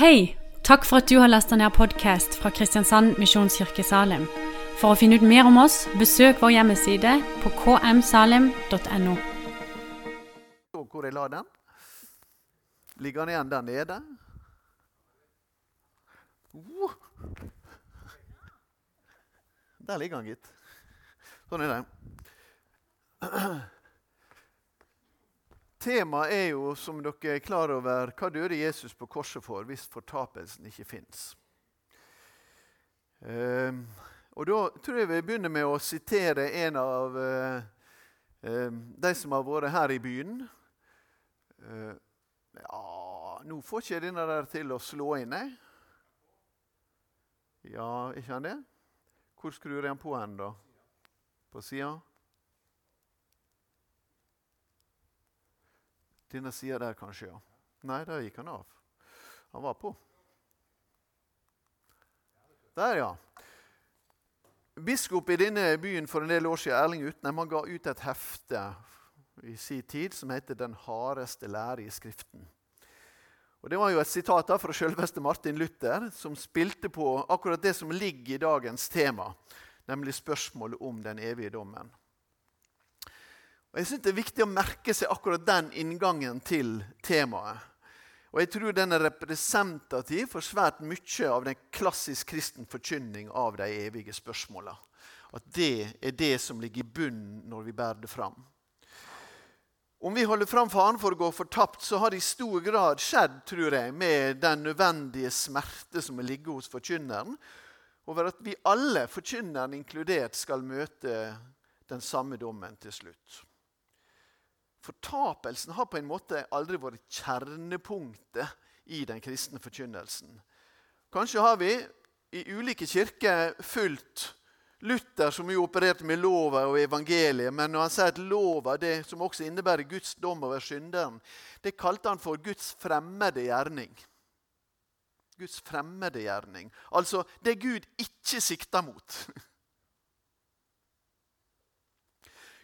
Hei! Takk for at du har lasta ned podkast fra Kristiansand Misjonskirke Salim. For å finne ut mer om oss, besøk vår hjemmeside på kmsalim.no. Så hvor jeg la den? Ligger den igjen der nede? Oh. Der ligger den, gitt. Sånn er det. Temaet er jo, som dere er klar over, hva døde Jesus på korset for hvis fortapelsen ikke fins? Uh, og Da tror jeg vi begynner med å sitere en av uh, uh, de som har vært her i byen. Eh, ja, nå får ikke denne der til å slå inn, jeg. Ja, ikke han det? Hvor skrur jeg den på hen, da? På sida? Denne sida der, kanskje, ja. Nei, der gikk han av. Han var på. Der, ja. Biskop i denne byen for en del år siden, Erling Utnem, han ga ut et hefte i sin tid som heter 'Den hardeste lære i Skriften'. Og Det var jo et sitat da fra selveste Martin Luther, som spilte på akkurat det som ligger i dagens tema, nemlig spørsmålet om den evige dommen. Og Jeg synes Det er viktig å merke seg akkurat den inngangen til temaet. Og Jeg tror den er representativ for svært mye av den klassisk kristen forkynning av de evige spørsmåla. At det er det som ligger i bunnen når vi bærer det fram. Om vi holder fram faren for å gå fortapt, så har det i stor grad skjedd tror jeg, med den nødvendige smerte som ligger hos forkynneren, over at vi alle, forkynneren inkludert, skal møte den samme dommen til slutt. Fortapelsen har på en måte aldri vært kjernepunktet i den kristne forkynnelsen. Kanskje har vi i ulike kirker fulgt Luther, som jo opererte med lova og evangeliet, men når han sier at lova, det som også innebærer Guds dom over synderen, det kalte han for Guds fremmede gjerning. Guds fremmede gjerning. Altså det Gud ikke sikter mot.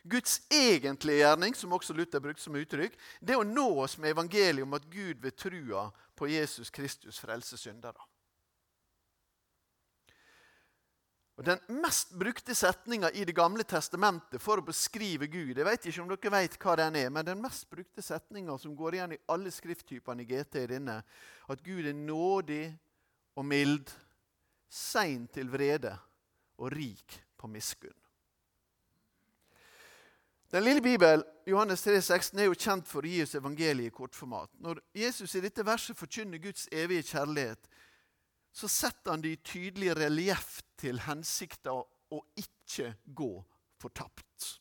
Guds egentlige gjerning, som også Luther brukte som uttrykk, det er å nå oss med evangeliet om at Gud ved trua på Jesus Kristus frelser syndere. Og Den mest brukte setninga i Det gamle testamentet for å beskrive Gud Jeg vet ikke om dere vet hva den er, men den mest brukte setninga som går igjen i alle skrifttypene i GT, er denne at Gud er nådig og mild, sein til vrede og rik på miskunn. Den lille Bibelen, Johannes 3, 16, er jo kjent for å gi oss evangeliet i kortformat. Når Jesus i dette verset forkynner Guds evige kjærlighet, så setter han det i tydelig relieff til hensikta å ikke gå fortapt.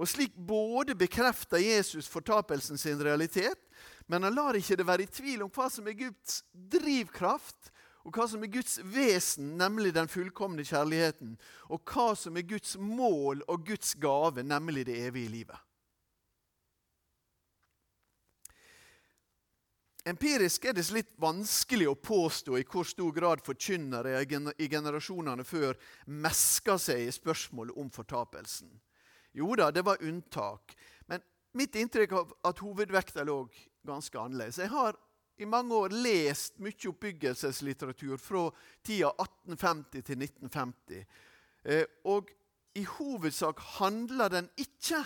Og Slik både bekrefter Jesus fortapelsen sin realitet, men han lar ikke det være i tvil om hva som er Guds drivkraft og hva som er Guds vesen, nemlig den fullkomne kjærligheten, og hva som er Guds mål og Guds gave, nemlig det evige livet. Empirisk er det litt vanskelig å påstå i hvor stor grad forkynnere i generasjonene før meska seg i spørsmålet om fortapelsen. Jo da, det var unntak. Men mitt inntrykk av at hovedvekta lå ganske annerledes. Jeg har i mange år lest mye oppbyggelseslitteratur fra tida 1850 til 1950. Eh, og i hovedsak handler den ikke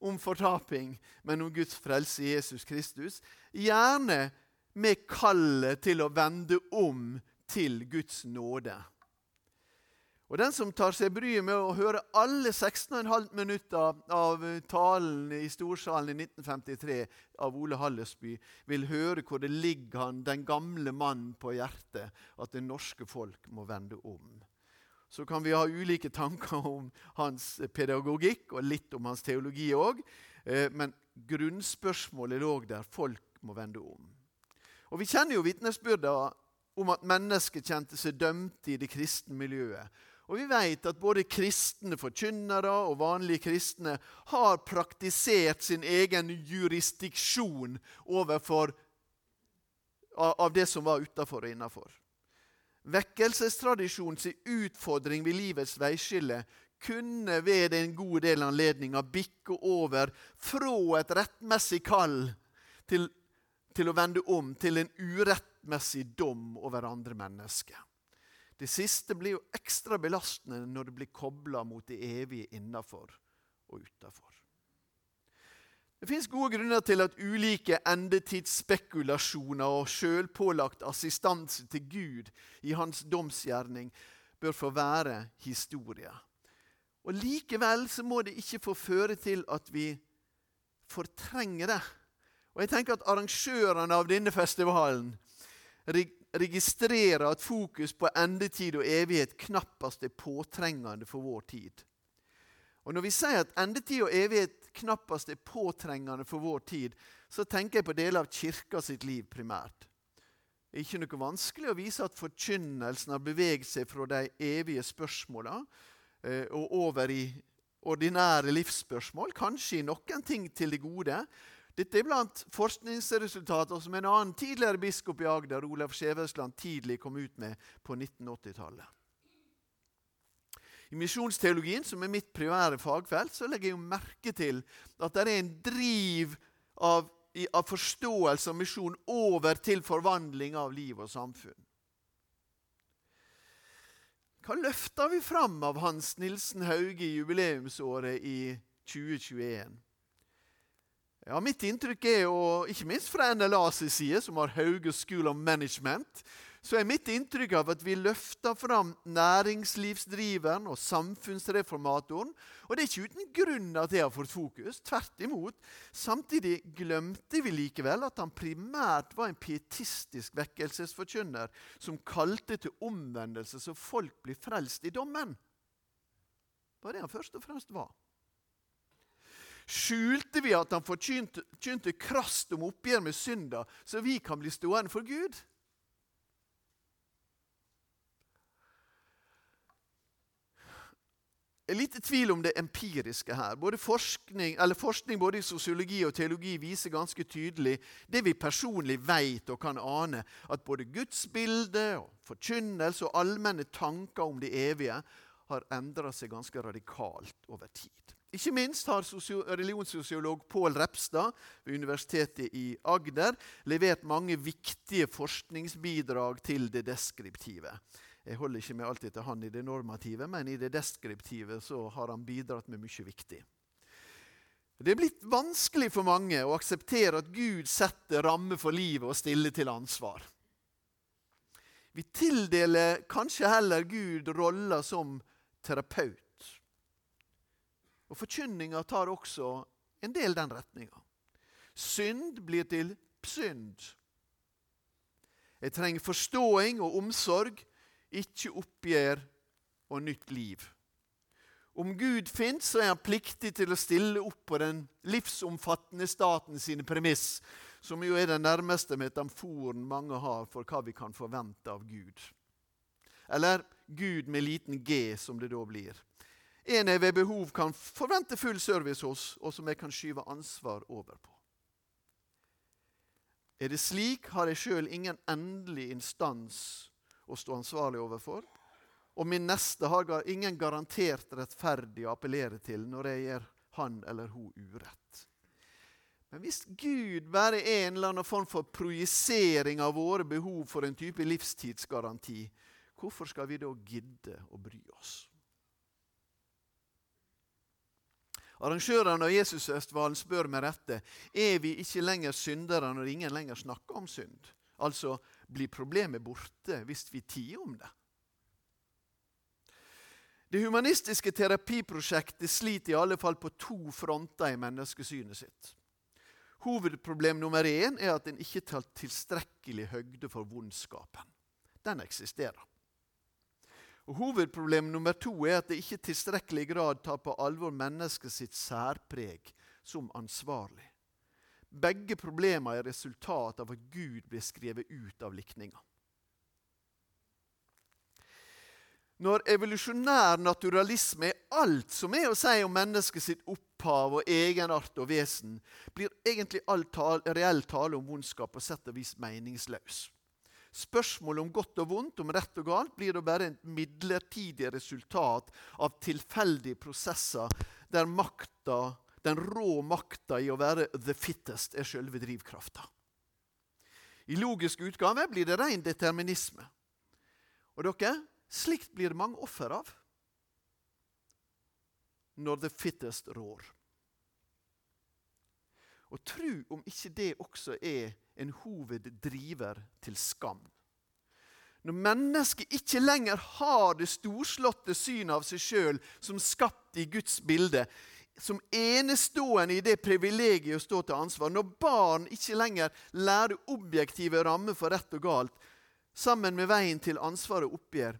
om fortaping, men om Guds frelse i Jesus Kristus. Gjerne med kallet til å vende om til Guds nåde. Og Den som tar seg bryet med å høre alle 16,5 minutter av talen i Storsalen i 1953 av Ole Hallesby, vil høre hvor det ligger han, den gamle mannen på hjertet, at det norske folk må vende om. Så kan vi ha ulike tanker om hans pedagogikk og litt om hans teologi òg, eh, men grunnspørsmålet lå der folk må vende om. Og Vi kjenner jo vitnesbyrda om at mennesker kjente seg dømt i det kristne miljøet. Og vi vet at både kristne forkynnere og vanlige kristne har praktisert sin egen jurisdiksjon overfor av det som var utafor og innafor. Vekkelsestradisjonens utfordring ved livets veiskille kunne ved en god del anledninger bikke over fra et rettmessig kall til, til å vende om til en urettmessig dom over andre mennesker. Det siste blir jo ekstra belastende når det blir kobla mot det evige innafor og utafor. Det fins gode grunner til at ulike endetidsspekulasjoner og sjølpålagt assistanse til Gud i hans domsgjerning bør få være historie. Og Likevel så må det ikke få føre til at vi fortrenger det. Og jeg tenker at Arrangørene av denne festivalen registrerer at fokus på endetid og evighet knappast er påtrengende for vår tid. Og Når vi sier at endetid og evighet knappast er påtrengende for vår tid, så tenker jeg på deler av kirka sitt liv primært. Det er ikke noe vanskelig å vise at forkynnelsen har beveget seg fra de evige spørsmåla eh, og over i ordinære livsspørsmål, kanskje i noen ting til det gode, dette er blant forskningsresultater som en annen tidligere biskop i Agder, Olav Skjevesland, tidlig kom ut med på 1980-tallet. I misjonsteologien, som er mitt primære fagfelt, så legger jeg jo merke til at det er en driv av, av forståelse av misjon over til forvandling av liv og samfunn. Hva løfter vi fram av Hans Nilsen Hauge i jubileumsåret i 2021? Ja, Mitt inntrykk er, jo, ikke minst fra NLAs side, som har Hauge School of Management, så er mitt inntrykk av at vi løfter fram næringslivsdriveren og samfunnsreformatoren. Og det er ikke uten grunn at det har fått fokus. Tvert imot. Samtidig glemte vi likevel at han primært var en pietistisk vekkelsesforkynner som kalte til omvendelse så folk blir frelst i dommen. Det var det han først og fremst var skjulte vi at han forkynte krast om oppgjør med synda, så vi kan bli stående for Gud? Jeg er litt i tvil om det empiriske her. Både forskning, forskning både i sosiologi og teologi viser ganske tydelig det vi personlig vet og kan ane, at både gudsbildet, og forkynnelse og allmenne tanker om det evige har endra seg ganske radikalt over tid. Ikke minst har religionssosiolog Pål Repstad ved Universitetet i Agder levert mange viktige forskningsbidrag til det deskriptive. Jeg holder ikke med alltid til han i det normative, men i det deskriptive så har han bidratt med mye viktig. Det er blitt vanskelig for mange å akseptere at Gud setter rammer for livet og stiller til ansvar. Vi tildeler kanskje heller Gud roller som terapeut og Forkynninga tar også en del den retninga. Synd blir til synd. Jeg trenger forståing og omsorg, ikke oppgjør og nytt liv. Om Gud fins, så er han pliktig til å stille opp på den livsomfattende staten sine premiss, som jo er den nærmeste metamforen mange har for hva vi kan forvente av Gud. Eller Gud med liten g, som det da blir en jeg ved behov kan forvente full service hos, og som jeg kan skyve ansvar over på. Er det slik, har jeg sjøl ingen endelig instans å stå ansvarlig overfor. Og min neste har ingen garantert rettferdig å appellere til når jeg gjør han eller hun urett. Men hvis Gud bare er en eller annen form for projisering av våre behov for en type livstidsgaranti, hvorfor skal vi da gidde å bry oss? Arrangørene av Jesusfestivalen spør med rette er vi ikke lenger syndere når ingen lenger snakker om synd. Altså blir problemet borte hvis vi tier om det. Det humanistiske terapiprosjektet sliter i alle fall på to fronter i menneskesynet sitt. Hovedproblem nummer én er at en ikke tar tilstrekkelig høgde for vondskapen. Den eksisterer. Og Hovedproblem nummer to er at det ikke i tilstrekkelig grad tar på alvor mennesket sitt særpreg som ansvarlig. Begge problemene er resultat av at Gud blir skrevet ut av likninga. Når evolusjonær naturalisme er alt som er å si om mennesket sitt opphav og egenart og vesen, blir egentlig all tal, reell tale om vondskap på sett og vis meningsløs. Spørsmålet om godt og vondt, om rett og galt, blir da bare et midlertidig resultat av tilfeldige prosesser der makta, den rå makta i å være the fittest er selve drivkrafta. I logisk utgave blir det ren determinisme. Og dere, slikt blir det mange offer av når the fittest rår. Og tru om ikke det også er en hoveddriver til skam. Når mennesket ikke lenger har det storslåtte synet av seg sjøl som skapt i Guds bilde, som enestående i det privilegiet å stå til ansvar, når barn ikke lenger lærer objektive rammer for rett og galt, sammen med veien til ansvar og oppgjør,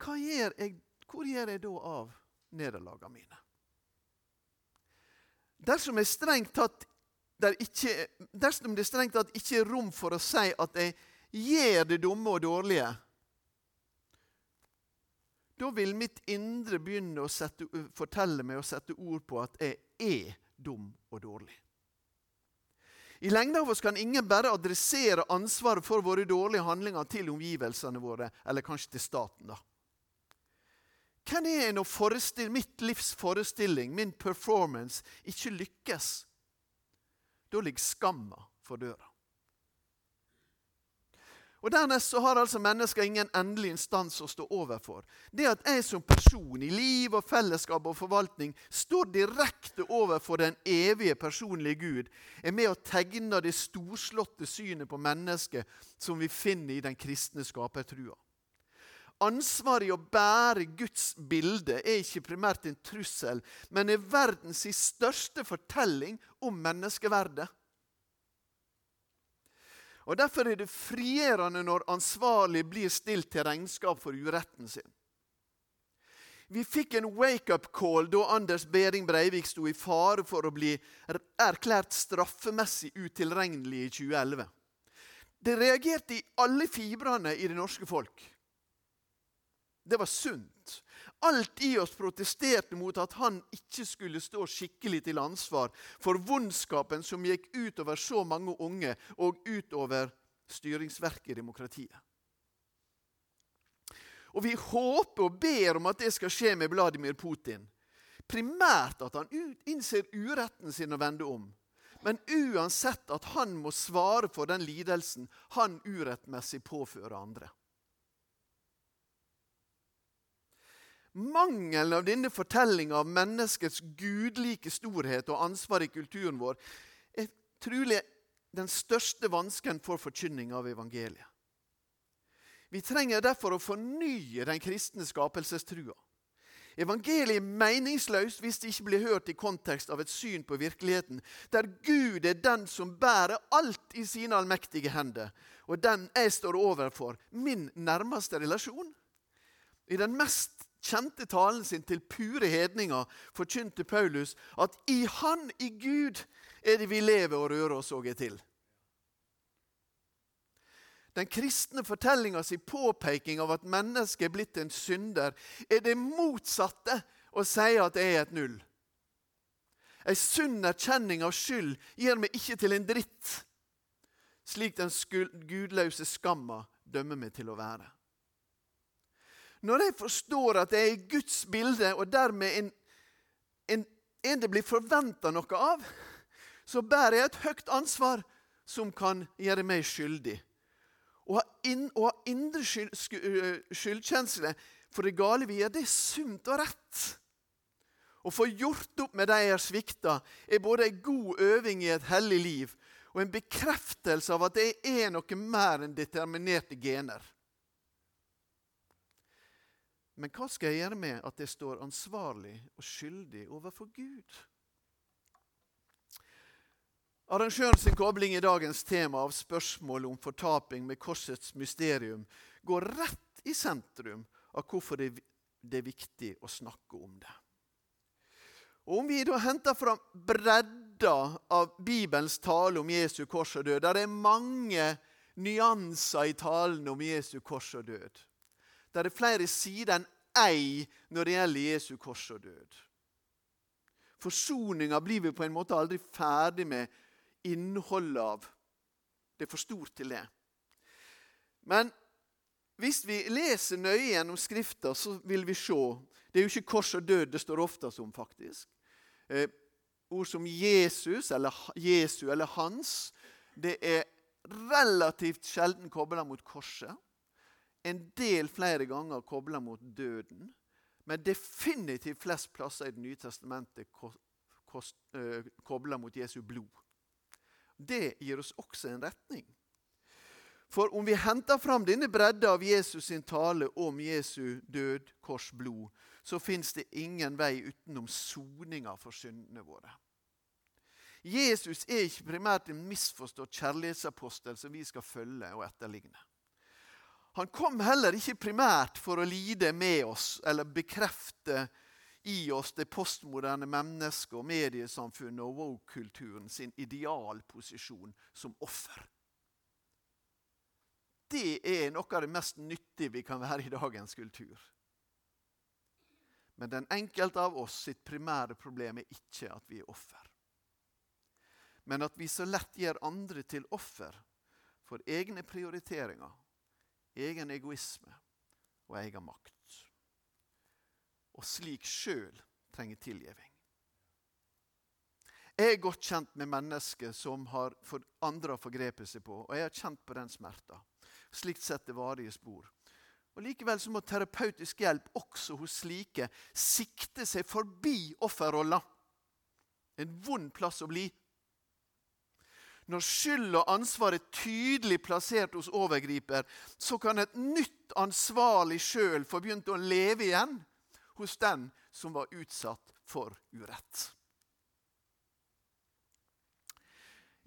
gjør jeg, hvor gjør jeg da av nederlagene mine? Dersom, jeg strengt tatt der ikke, dersom det strengt tatt ikke er rom for å si at jeg gjør det dumme og dårlige, da vil mitt indre begynne å sette, fortelle meg og sette ord på at jeg er dum og dårlig. I lengden av oss kan ingen bare adressere ansvaret for våre dårlige handlinger til omgivelsene våre, eller kanskje til staten. da. Hvem er jeg når mitt livs forestilling, min performance, ikke lykkes? Da ligger skamma for døra. Og Dernest så har altså mennesker ingen endelig instans å stå overfor. Det at jeg som person i liv og fellesskap og forvaltning står direkte overfor den evige personlige Gud, er med å tegne det storslåtte synet på mennesket som vi finner i den kristne skapertrua. Ansvaret i å bære Guds bilde er ikke primært en trussel, men er verdens største fortelling om menneskeverdet. Og Derfor er det frigjørende når ansvarlig blir stilt til regnskap for uretten sin. Vi fikk en wake-up call da Anders Behring Breivik sto i fare for å bli erklært straffemessig utilregnelig i 2011. Det reagerte i alle fibrene i det norske folk. Det var sunt. Alt i oss protesterte mot at han ikke skulle stå skikkelig til ansvar for vondskapen som gikk utover så mange unge, og utover styringsverket i demokratiet. Og vi håper og ber om at det skal skje med Vladimir Putin. Primært at han innser uretten sin og vender om. Men uansett at han må svare for den lidelsen han urettmessig påfører andre. Mangelen av denne fortellinga av menneskets gudlike storhet og ansvar i kulturen vår er trolig den største vansken for forkynning av evangeliet. Vi trenger derfor å fornye den kristne skapelsestrua. Evangeliet er meningsløst hvis det ikke blir hørt i kontekst av et syn på virkeligheten, der Gud er den som bærer alt i sine allmektige hender, og den jeg står overfor, min nærmeste relasjon. I den mest kjente talen sin til pure hedninger forkynte Paulus at i Han, i Gud, er det vi lever og rører oss og er til. Den kristne fortellinga si påpeking av at mennesket er blitt en synder, er det motsatte å si at jeg er et null. Ei sunn erkjenning av skyld gir meg ikke til en dritt, slik den gudløse skamma dømmer meg til å være. Når jeg forstår at jeg er i Guds bilde, og dermed en, en, en det blir forventa noe av, så bærer jeg et høyt ansvar som kan gjøre meg skyldig. Å ha, inn, å ha indre skyld, skyldkjensle for det gale vi gjør, det er sunt og rett. Å få gjort opp med de jeg har svikta, er både en god øving i et hellig liv og en bekreftelse av at jeg er noe mer enn determinerte gener. Men hva skal jeg gjøre med at jeg står ansvarlig og skyldig overfor Gud? Arrangøren sin kobling i dagens tema av spørsmålet om fortaping med korsets mysterium går rett i sentrum av hvorfor det er viktig å snakke om det. Og Om vi da henter fram bredda av Bibelens tale om Jesu kors og død Der er mange nyanser i talen om Jesu kors og død. Det er flere sider enn ei når det gjelder Jesu kors og død. Forsoninga blir vi på en måte aldri ferdig med innholdet av. Det er for stort til det. Men hvis vi leser nøye gjennom Skrifta, så vil vi se Det er jo ikke kors og død det står oftest om, faktisk. Eh, ord som Jesus eller Jesu eller Hans, det er relativt sjelden kobla mot korset. En del flere ganger kobla mot døden. Men definitivt flest plasser i Det nye testamentet kobla mot Jesu blod. Det gir oss også en retning. For om vi henter fram denne bredda av Jesus sin tale om Jesu død, kors, blod, så fins det ingen vei utenom soninga for syndene våre. Jesus er ikke primært en misforstått kjærlighetsapostel som vi skal følge og etterligne. Han kom heller ikke primært for å lide med oss eller bekrefte i oss det postmoderne mennesket og mediesamfunnet og woke-kulturen sin idealposisjon som offer det er noe av det mest nyttige vi kan være i dagens kultur. Men den enkelte av oss sitt primære problem er ikke at vi er offer. Men at vi så lett gjør andre til offer for egne prioriteringer, egen egoisme og egen makt. Og slik sjøl trenger tilgivning. Jeg er godt kjent med mennesker som har for andre har forgrepet seg på, og jeg har kjent på den smerta slikt setter varige spor. Og Likevel så må terapeutisk hjelp også hos slike sikte seg forbi offerrolla. En vond plass å bli. Når skyld og ansvar er tydelig plassert hos overgriper, så kan et nytt ansvarlig sjøl få begynt å leve igjen hos den som var utsatt for urett.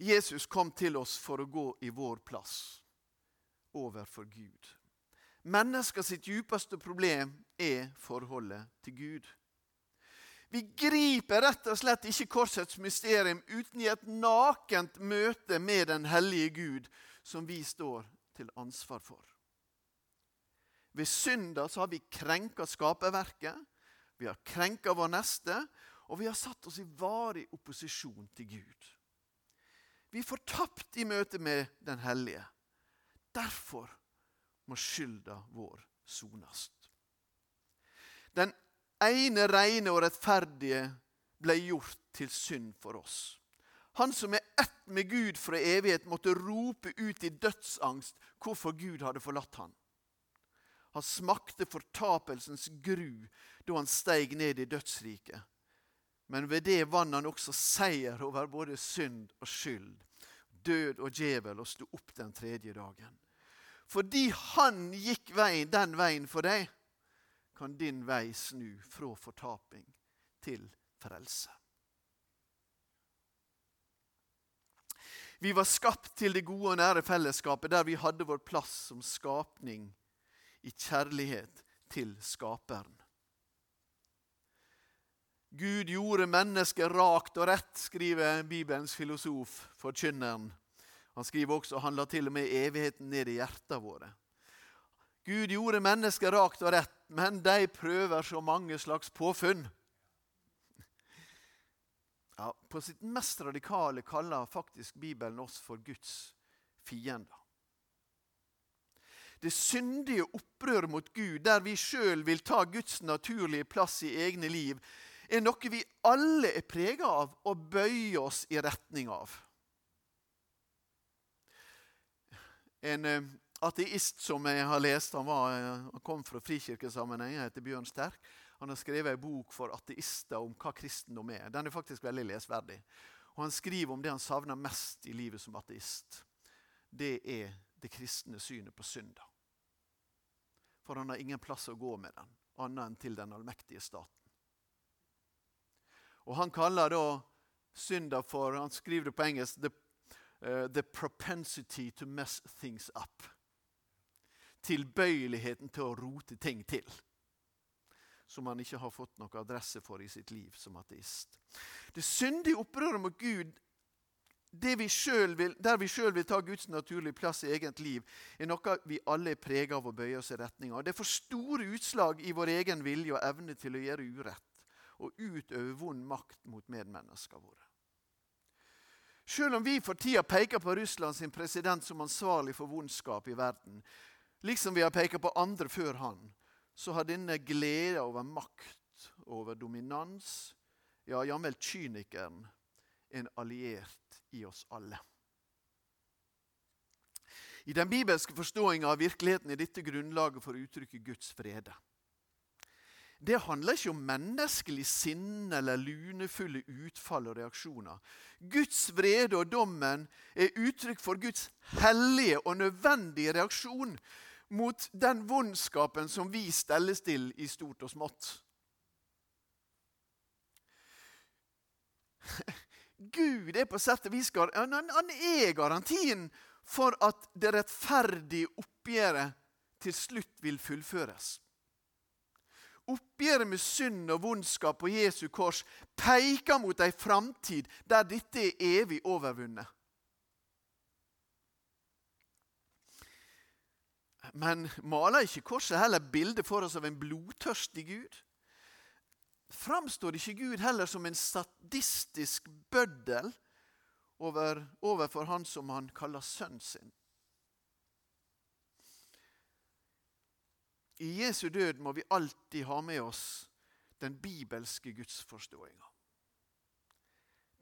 Jesus kom til oss for å gå i vår plass overfor Gud. Mennesker sitt djupeste problem er forholdet til Gud. Vi griper rett og slett ikke korsets mysterium uten i et nakent møte med den hellige Gud, som vi står til ansvar for. Ved synda så har vi krenka skaperverket, vi har krenka vår neste, og vi har satt oss i varig opposisjon til Gud. Vi er fortapt i møte med Den hellige. Derfor må skylda vår sones. Den ene reine og rettferdige ble gjort til synd for oss. Han som er ett med Gud fra evighet, måtte rope ut i dødsangst hvorfor Gud hadde forlatt han. Han smakte fortapelsens gru da han steig ned i dødsriket. Men ved det vant han også seier over både synd og skyld, død og djevel, og sto opp den tredje dagen. Fordi han gikk veien, den veien for deg, kan din vei snu fra fortaping til frelse. Vi var skapt til det gode og nære fellesskapet der vi hadde vår plass som skapning i kjærlighet til Skaperen. Gud gjorde mennesket rakt og rett, skriver Bibelens filosof, forkynneren. Han skriver også han la til og med evigheten ned i hjertene våre. Gud gjorde mennesket rakt og rett, men de prøver så mange slags påfunn. Ja, på sitt mest radikale kaller faktisk Bibelen oss for Guds fiender. Det syndige opprøret mot Gud, der vi sjøl vil ta Guds naturlige plass i egne liv, er noe vi alle er prega av og bøyer oss i retning av. En eh, ateist som jeg har lest, han, var, han kom fra frikirkesammenheng, heter Bjørn Sterk. Han har skrevet en bok for ateister om hva kristendom er. Den er faktisk veldig lesverdig. Og Han skriver om det han savner mest i livet som ateist. Det er det kristne synet på synda. For han har ingen plass å gå med den, annet enn til den allmektige staten. Og Han kaller da synda for Han skriver det på engelsk the uh, the propensity to mess things up. Tilbøyeligheten til å rote ting til. Som han ikke har fått noe adresse for i sitt liv som ateist. Det syndige opprøret mot Gud, vi vil, der vi sjøl vil ta Guds naturlige plass i eget liv, er noe vi alle er prega av å bøye oss i retning av. Det får store utslag i vår egen vilje og evne til å gjøre urett og utøve vond makt mot medmenneskene våre. Selv om vi for tida peker på Russland sin president som ansvarlig for vondskap i verden, liksom vi har pekt på andre før han, så har denne glede over makt, over dominans, ja, jamvel kynikeren, en alliert i oss alle. I den bibelske forståinga av virkeligheten er dette grunnlaget for å uttrykke Guds frede. Det handler ikke om menneskelig sinne eller lunefulle utfall og reaksjoner. Guds vrede og dommen er uttrykk for Guds hellige og nødvendige reaksjon mot den vondskapen som vi stelles til i stort og smått. Gud er på sett og vis han, han er garantien for at det rettferdige oppgjøret til slutt vil fullføres. Oppgjøret med synd og vondskap på Jesu kors peker mot ei framtid der dette er evig overvunnet. Men maler ikke korset heller bildet for oss av en blodtørstig Gud? Framstår ikke Gud heller som en sadistisk bøddel over, overfor han som han kaller sønnen sin? I Jesu død må vi alltid ha med oss den bibelske gudsforståinga.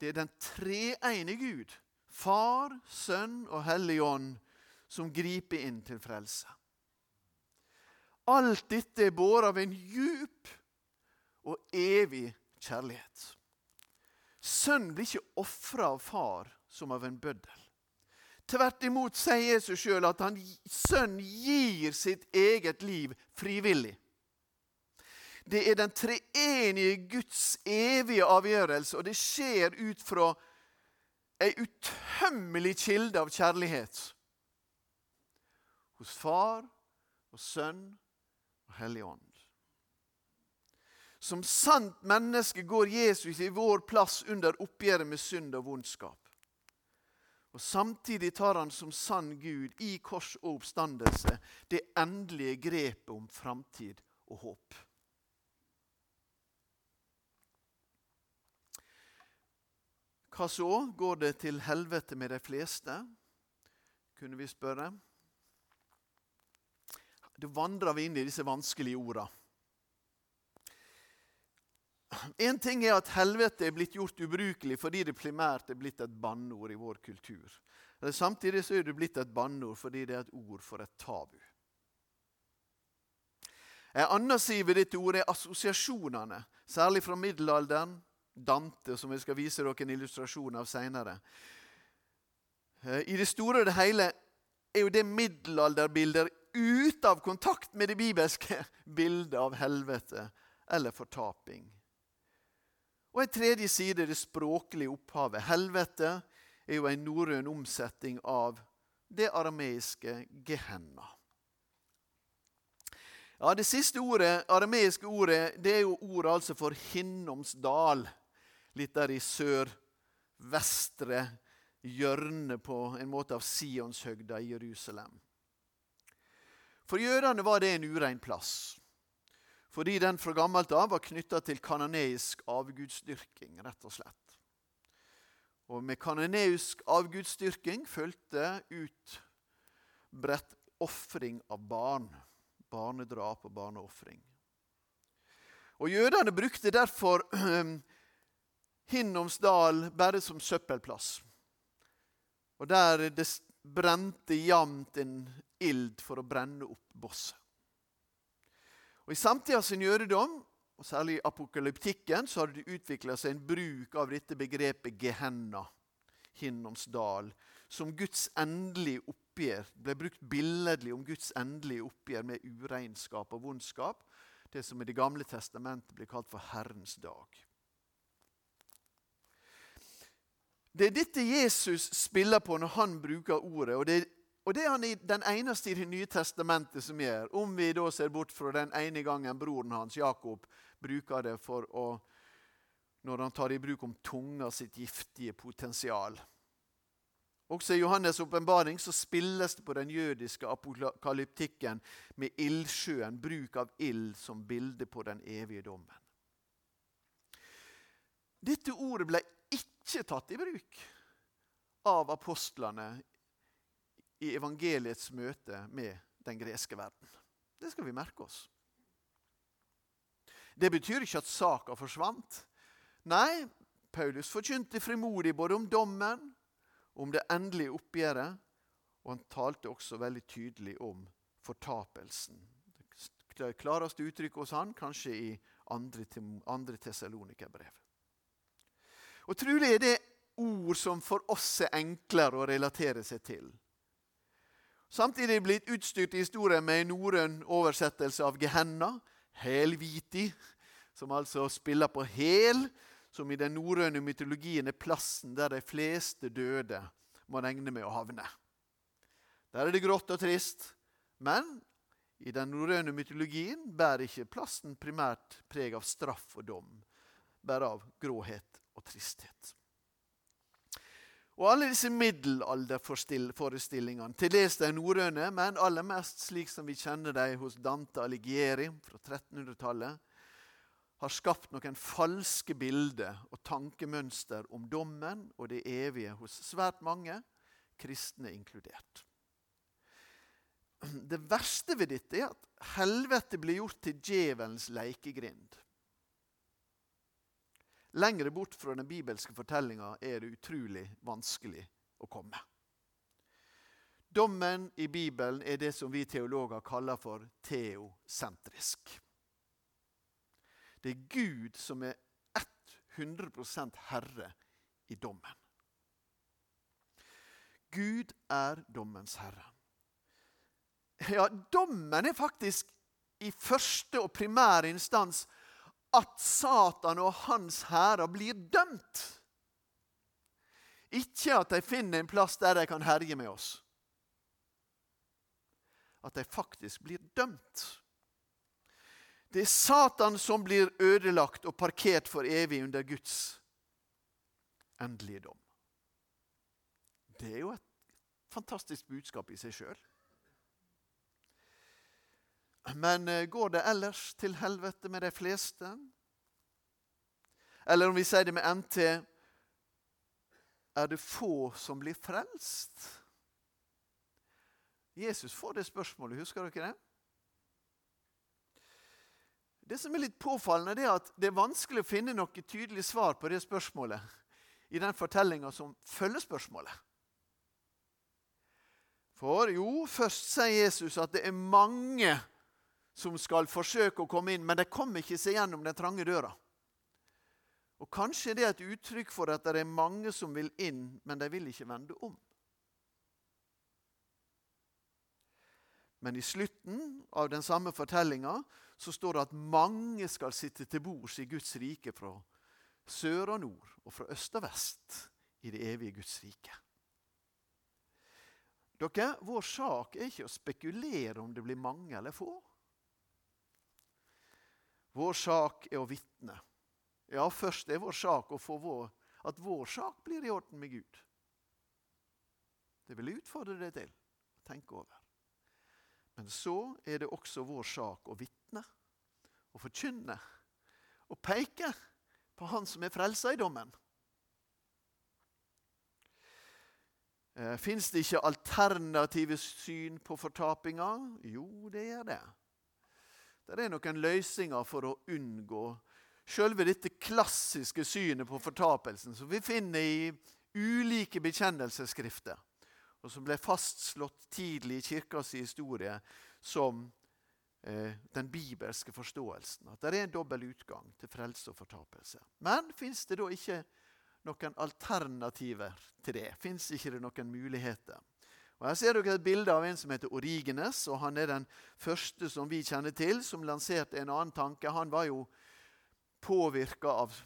Det er den treeine Gud, Far, Sønn og Hellig Ånd, som griper inn til frelse. Alt dette er båret av en djup og evig kjærlighet. Sønn blir ikke ofra av far som av en bøddel. Tvert imot sier Jesus sjøl at han, sønn gir sitt eget liv frivillig. Det er den treenige Guds evige avgjørelse, og det skjer ut fra ei utømmelig kilde av kjærlighet. Hos Far og Sønn og Ånd. Som sant menneske går Jesus i vår plass under oppgjøret med synd og vondskap. Og Samtidig tar han som sann Gud i kors og oppstandelse det endelige grepet om framtid og håp. Hva så? Går det til helvete med de fleste? Kunne vi spørre. Da vandrer vi inn i disse vanskelige orda. En ting er at helvete er blitt gjort ubrukelig fordi det primært er blitt et banneord i vår kultur. Eller samtidig så er det blitt et banneord fordi det er et ord for et tabu. En annen side ved dette ordet er assosiasjonene, særlig fra middelalderen. Dante, som jeg skal vise dere en illustrasjon av seinere. Eh, I det store og det hele er jo det middelalderbilder ute av kontakt med det bibelske bildet av helvete eller fortaping. Og en tredje side det språklige opphavet. Helvete er jo en norrøn omsetning av det arameiske gehenna. Ja, Det siste ordet, arameiske ordet det er jo ordet altså for Hinnomsdal. Litt der i sør-vestre hjørne på en måte av Sionshøgda i Jerusalem. For jødene var det en urein plass fordi den fra gammelt av var knytta til kanoneisk avgudsdyrking, rett og slett. Og med kanoneisk avgudsdyrking fulgte utbredt ofring av barn. Barnedrap og barneofring. Og Jødene brukte derfor Hinnomsdal bare som søppelplass. Og der det brente jevnt en ild for å brenne opp bosset. Og I samtida sin jødedom, og særlig i apokalyptikken, så har det utvikla seg en bruk av dette begrepet Gehenna, Hinnomsdal, som Guds endelige oppgjør. ble brukt billedlig om Guds endelige oppgjør med uregnskap og vondskap. Det som i Det gamle testamentet blir kalt for Herrens dag. Det er dette Jesus spiller på når han bruker ordet. og det er og det er han i den eneste i Det nye testamentet som gjør. Om vi da ser bort fra den ene gangen broren hans, Jakob, bruker det for å Når han tar i bruk om tunga sitt giftige potensial. Også i Johannes' åpenbaring spilles det på den jødiske apokalyptikken med ildsjøen, bruk av ild som bilde på den evige dommen. Dette ordet ble ikke tatt i bruk av apostlene i evangeliets møte med den greske verden. Det skal vi merke oss. Det betyr ikke at saka forsvant. Nei, Paulus forkynte frimodig både om dommen, om det endelige oppgjøret Og han talte også veldig tydelig om fortapelsen. Det klareste uttrykket hos han kanskje i andre, andre Tessalonikerbrev. Og Trolig er det ord som for oss er enklere å relatere seg til. Samtidig blitt utstyrt i historien med en norrøn oversettelse av Gehenna, helviti, som altså spiller på hel, som i den norrøne mytologien er plassen der de fleste døde må regne med å havne. Der er det grått og trist, men i den norrøne mytologien bærer ikke plassen primært preg av straff og dom, bare av gråhet og tristhet. Og alle disse middelalderforestillingene, til dels de norrøne, men aller mest slik som vi kjenner dem hos Dante Alighieri fra 1300-tallet, har skapt noen falske bilder og tankemønster om dommen og det evige hos svært mange, kristne inkludert. Det verste ved dette er at helvete blir gjort til djevelens lekegrind. Lengre bort fra den bibelske fortellinga er det utrolig vanskelig å komme. Dommen i Bibelen er det som vi teologer kaller for teosentrisk. Det er Gud som er 100% herre i dommen. Gud er dommens herre. Ja, dommen er faktisk i første og primære instans at Satan og hans hærer blir dømt. Ikke at de finner en plass der de kan herje med oss. At de faktisk blir dømt. Det er Satan som blir ødelagt og parkert for evig under Guds endelige dom. Det er jo et fantastisk budskap i seg sjøl. Men eh, går det ellers til helvete med de fleste? Eller om vi sier det med NT er det få som blir frelst? Jesus får det spørsmålet, husker dere det? Det som er litt påfallende, det er at det er vanskelig å finne noe tydelig svar på det spørsmålet i den fortellinga som følger spørsmålet. For jo, først sier Jesus at det er mange som skal forsøke å komme inn, men de kommer ikke seg gjennom den trange døra. Og Kanskje det er et uttrykk for at det er mange som vil inn, men de vil ikke vende om. Men i slutten av den samme fortellinga står det at mange skal sitte til bords i Guds rike fra sør og nord og fra øst og vest i det evige Guds rike. Dere, Vår sak er ikke å spekulere om det blir mange eller få. Vår sak er å vitne. Ja, først er vår sak å få vår, at vår sak blir i orden med Gud. Det vil jeg utfordre deg til å tenke over. Men så er det også vår sak å vitne å forkynne å peke på Han som er frelsa i dommen. Eh, Fins det ikke alternative syn på fortapinga? Jo, det gjør det. Det er noen løsninger for å unngå selve dette klassiske synet på fortapelsen som vi finner i ulike bekjennelsesskrifter, og som ble fastslått tidlig i kirkas historie som eh, den bibelske forståelsen. At det er en dobbel utgang til frelse og fortapelse. Men fins det da ikke noen alternativer til det? Fins ikke det noen muligheter? Og Her ser dere et bilde av en som heter Origenes. og Han er den første som vi kjenner til, som lanserte en annen tanke. Han var jo påvirka av,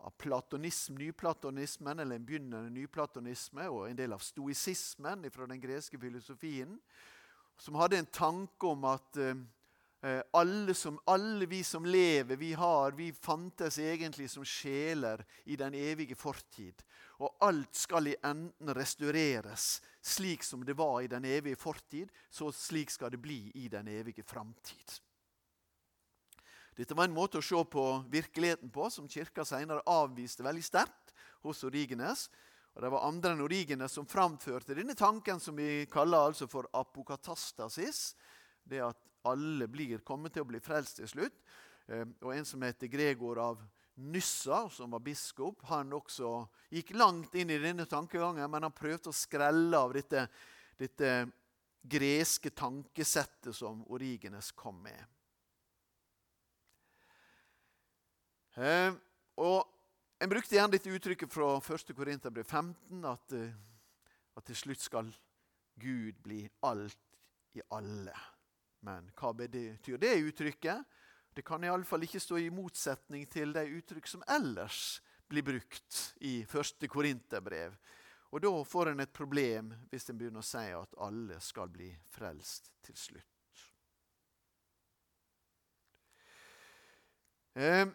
av platonism, nyplatonismen, eller en begynnende nyplatonisme, og en del av stoisismen fra den greske filosofien, som hadde en tanke om at Eh, alle, som, alle, vi som lever, vi har, vi fantes egentlig som sjeler i den evige fortid. Og alt skal i enden restaureres slik som det var i den evige fortid, så slik skal det bli i den evige framtid. Dette var en måte å se på virkeligheten på som kirka senere avviste veldig sterkt hos Origenes. Og Det var andre enn Origenes som framførte denne tanken som vi kaller altså for apokatastasis. Det at alle blir, kommer til å bli frelst til slutt. Eh, og en som heter Gregor av Nyssa, som var biskop, han også gikk langt inn i denne tankegangen, men han prøvde å skrelle av dette, dette greske tankesettet som Origenes kom med. Eh, og En brukte gjerne dette uttrykket fra 1. Korinterbrev 15, at, eh, at til slutt skal Gud bli alt i alle. Men hva betyr det uttrykket? Det kan iallfall ikke stå i motsetning til de uttrykk som ellers blir brukt i 1. Korinterbrev. Og da får en et problem hvis en begynner å si at alle skal bli frelst til slutt. Eh,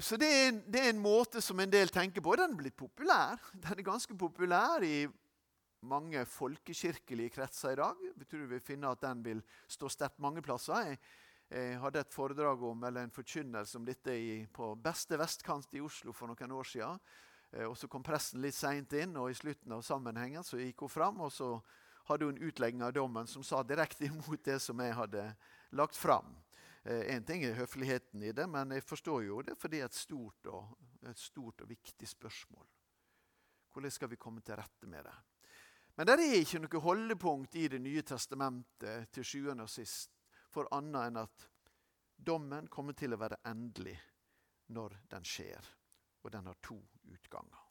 så det er, det er, en, måte som en del tenker på. Den er blitt populær. Den er ganske populær i mange folkekirkelige kretser i dag. Jeg tror vi finner at den vil stå sterkt mange plasser. Jeg, jeg hadde et foredrag om, eller en forkynnelse om dette i, på beste vestkant i Oslo for noen år siden. Eh, og Så kom presten litt seint inn, og i slutten av sammenhengen så gikk hun fram. Og så hadde hun en utlegging av dommen som sa direkte imot det som jeg hadde lagt fram. Én eh, ting er høfligheten i det, men jeg forstår jo det, for det er et stort og, et stort og viktig spørsmål. Hvordan skal vi komme til rette med det? Men det er ikke noe holdepunkt i Det nye testamentet til sjuende og sist for annet enn at dommen kommer til å være endelig når den skjer. Og den har to utganger.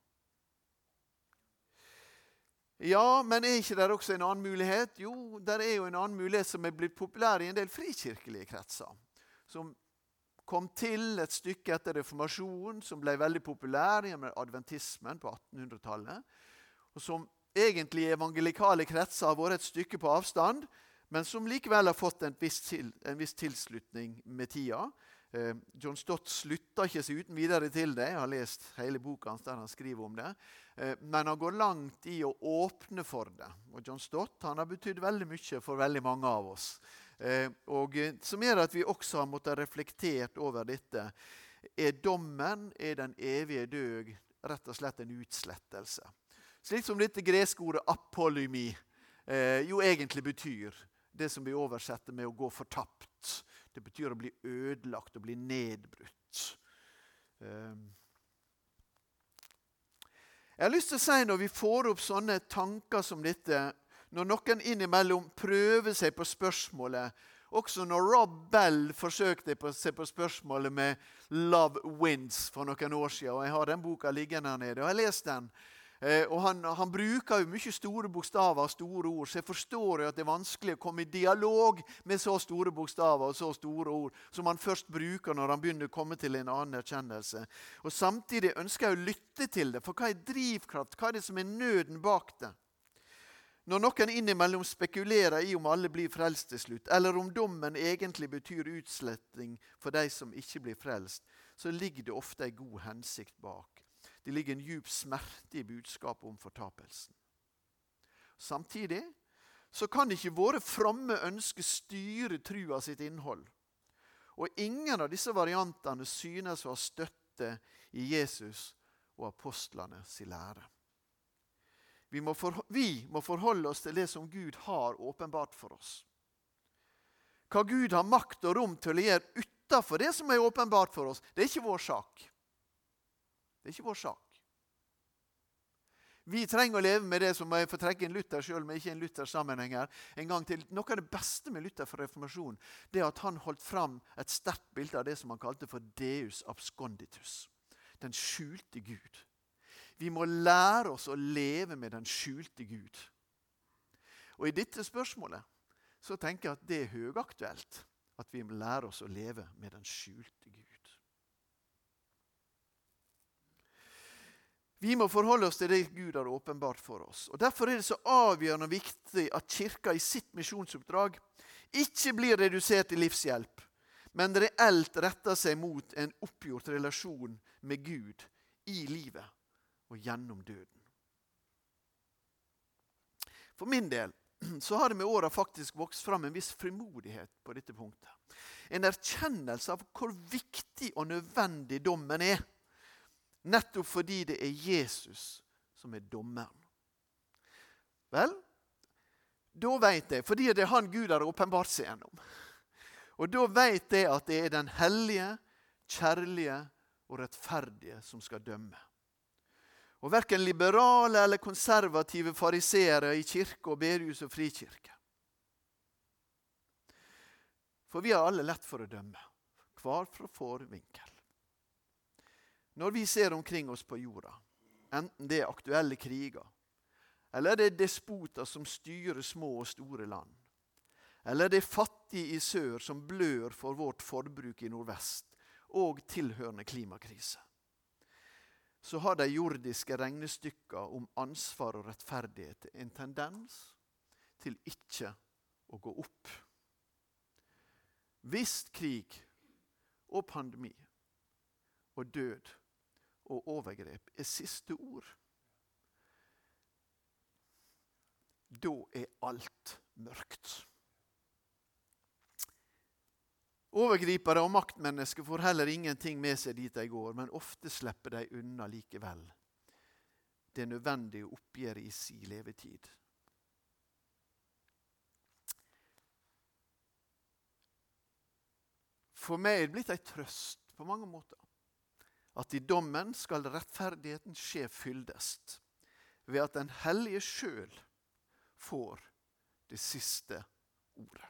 Ja, men er ikke det også en annen mulighet? Jo, det er jo en annen mulighet som er blitt populær i en del frikirkelige kretser. Som kom til et stykke etter reformasjonen, som ble veldig populær gjennom adventismen på 1800-tallet. Og som egentlig i evangelikale kretser har vært et stykke på avstand, men som likevel har fått en viss, til, en viss tilslutning med tida. Eh, John Stott slutta ikke seg uten videre til det. Jeg har lest hele boka hans der han skriver om det. Eh, men han går langt i å åpne for det. Og John Stott har betydd veldig mye for veldig mange av oss. Eh, og Som gjør at vi også har måttet reflektert over dette. Er dommen, er den evige død, rett og slett en utslettelse? Slik som dette greske ordet 'apolymi' jo egentlig betyr. Det som vi oversetter med å gå fortapt. Det betyr å bli ødelagt og bli nedbrutt. Ehm. Jeg har lyst til å si Når vi får opp sånne tanker som dette, når noen innimellom prøver seg på spørsmålet Også når Rob Bell forsøkte å se på spørsmålet med 'Love Wins' for noen år siden. og Jeg har den boka liggende her nede. og Jeg har lest den. Eh, og han, han, bruker jo mye store bokstaver og store ord, så jeg forstår jo at det er vanskelig å komme i dialog med så store bokstaver og så store ord som han først bruker når han begynner å komme til en annen erkjennelse. Og Samtidig ønsker jeg å lytte til det, for hva er drivkraft? Hva er det som er nøden bak det? Når noen innimellom spekulerer i om alle blir frelst til slutt, eller om dommen egentlig betyr utsletting for de som ikke blir frelst, så ligger det ofte en god hensikt bak. Det ligger en djup smerte i budskapet om fortapelsen. Samtidig så kan ikke våre fromme ønsker styre trua sitt innhold. Og ingen av disse variantene synes å ha støtte i Jesus og apostlene sin lære. Vi må, for, vi må forholde oss til det som Gud har åpenbart for oss. Hva Gud har makt og rom til å gjøre utafor det som er åpenbart for oss, det er ikke vår sak. Det er ikke vår sak. Vi trenger å leve med det som jeg får trekke en Luther sjøl, men ikke en Luthers sammenheng her. En gang til. Noe av det beste med Luther for reformasjonen det er at han holdt fram et sterkt bilde av det som han kalte for deus absconditus. Den skjulte Gud. Vi må lære oss å leve med den skjulte Gud. Og I dette spørsmålet så tenker jeg at det er høyaktuelt at vi må lære oss å leve med den skjulte Gud. Vi må forholde oss til det Gud har åpenbart for oss. Og Derfor er det så avgjørende viktig at Kirka i sitt misjonsoppdrag ikke blir redusert til livshjelp, men reelt retter seg mot en oppgjort relasjon med Gud i livet og gjennom døden. For min del så har det med åra faktisk vokst fram en viss frimodighet på dette punktet. En erkjennelse av hvor viktig og nødvendig dommen er Nettopp fordi det er Jesus som er dommeren. Vel, da vet jeg, fordi det er han Gud har åpenbart seg gjennom. Og da vet jeg at det er den hellige, kjærlige og rettferdige som skal dømme. Og verken liberale eller konservative fariseere i kirke og bedehus og frikirke. For vi har alle lett for å dømme, hver fra vår vinkel. Når vi ser omkring oss på jorda, enten det er aktuelle kriger, eller det er despoter som styrer små og store land, eller det er fattige i sør som blør for vårt forbruk i nordvest, og tilhørende klimakrise, så har de jordiske regnestykkene om ansvar og rettferdighet en tendens til ikke å gå opp. Hvis krig og pandemi og død og overgrep er siste ord, da er alt mørkt. Overgripere og maktmennesker får heller ingenting med seg dit de går, men ofte slipper de unna likevel det nødvendige oppgjøret i si levetid. For meg er det blitt ei trøst på mange måter at i dommen skal rettferdigheten skje fyldest ved at Den hellige sjøl får det siste ordet.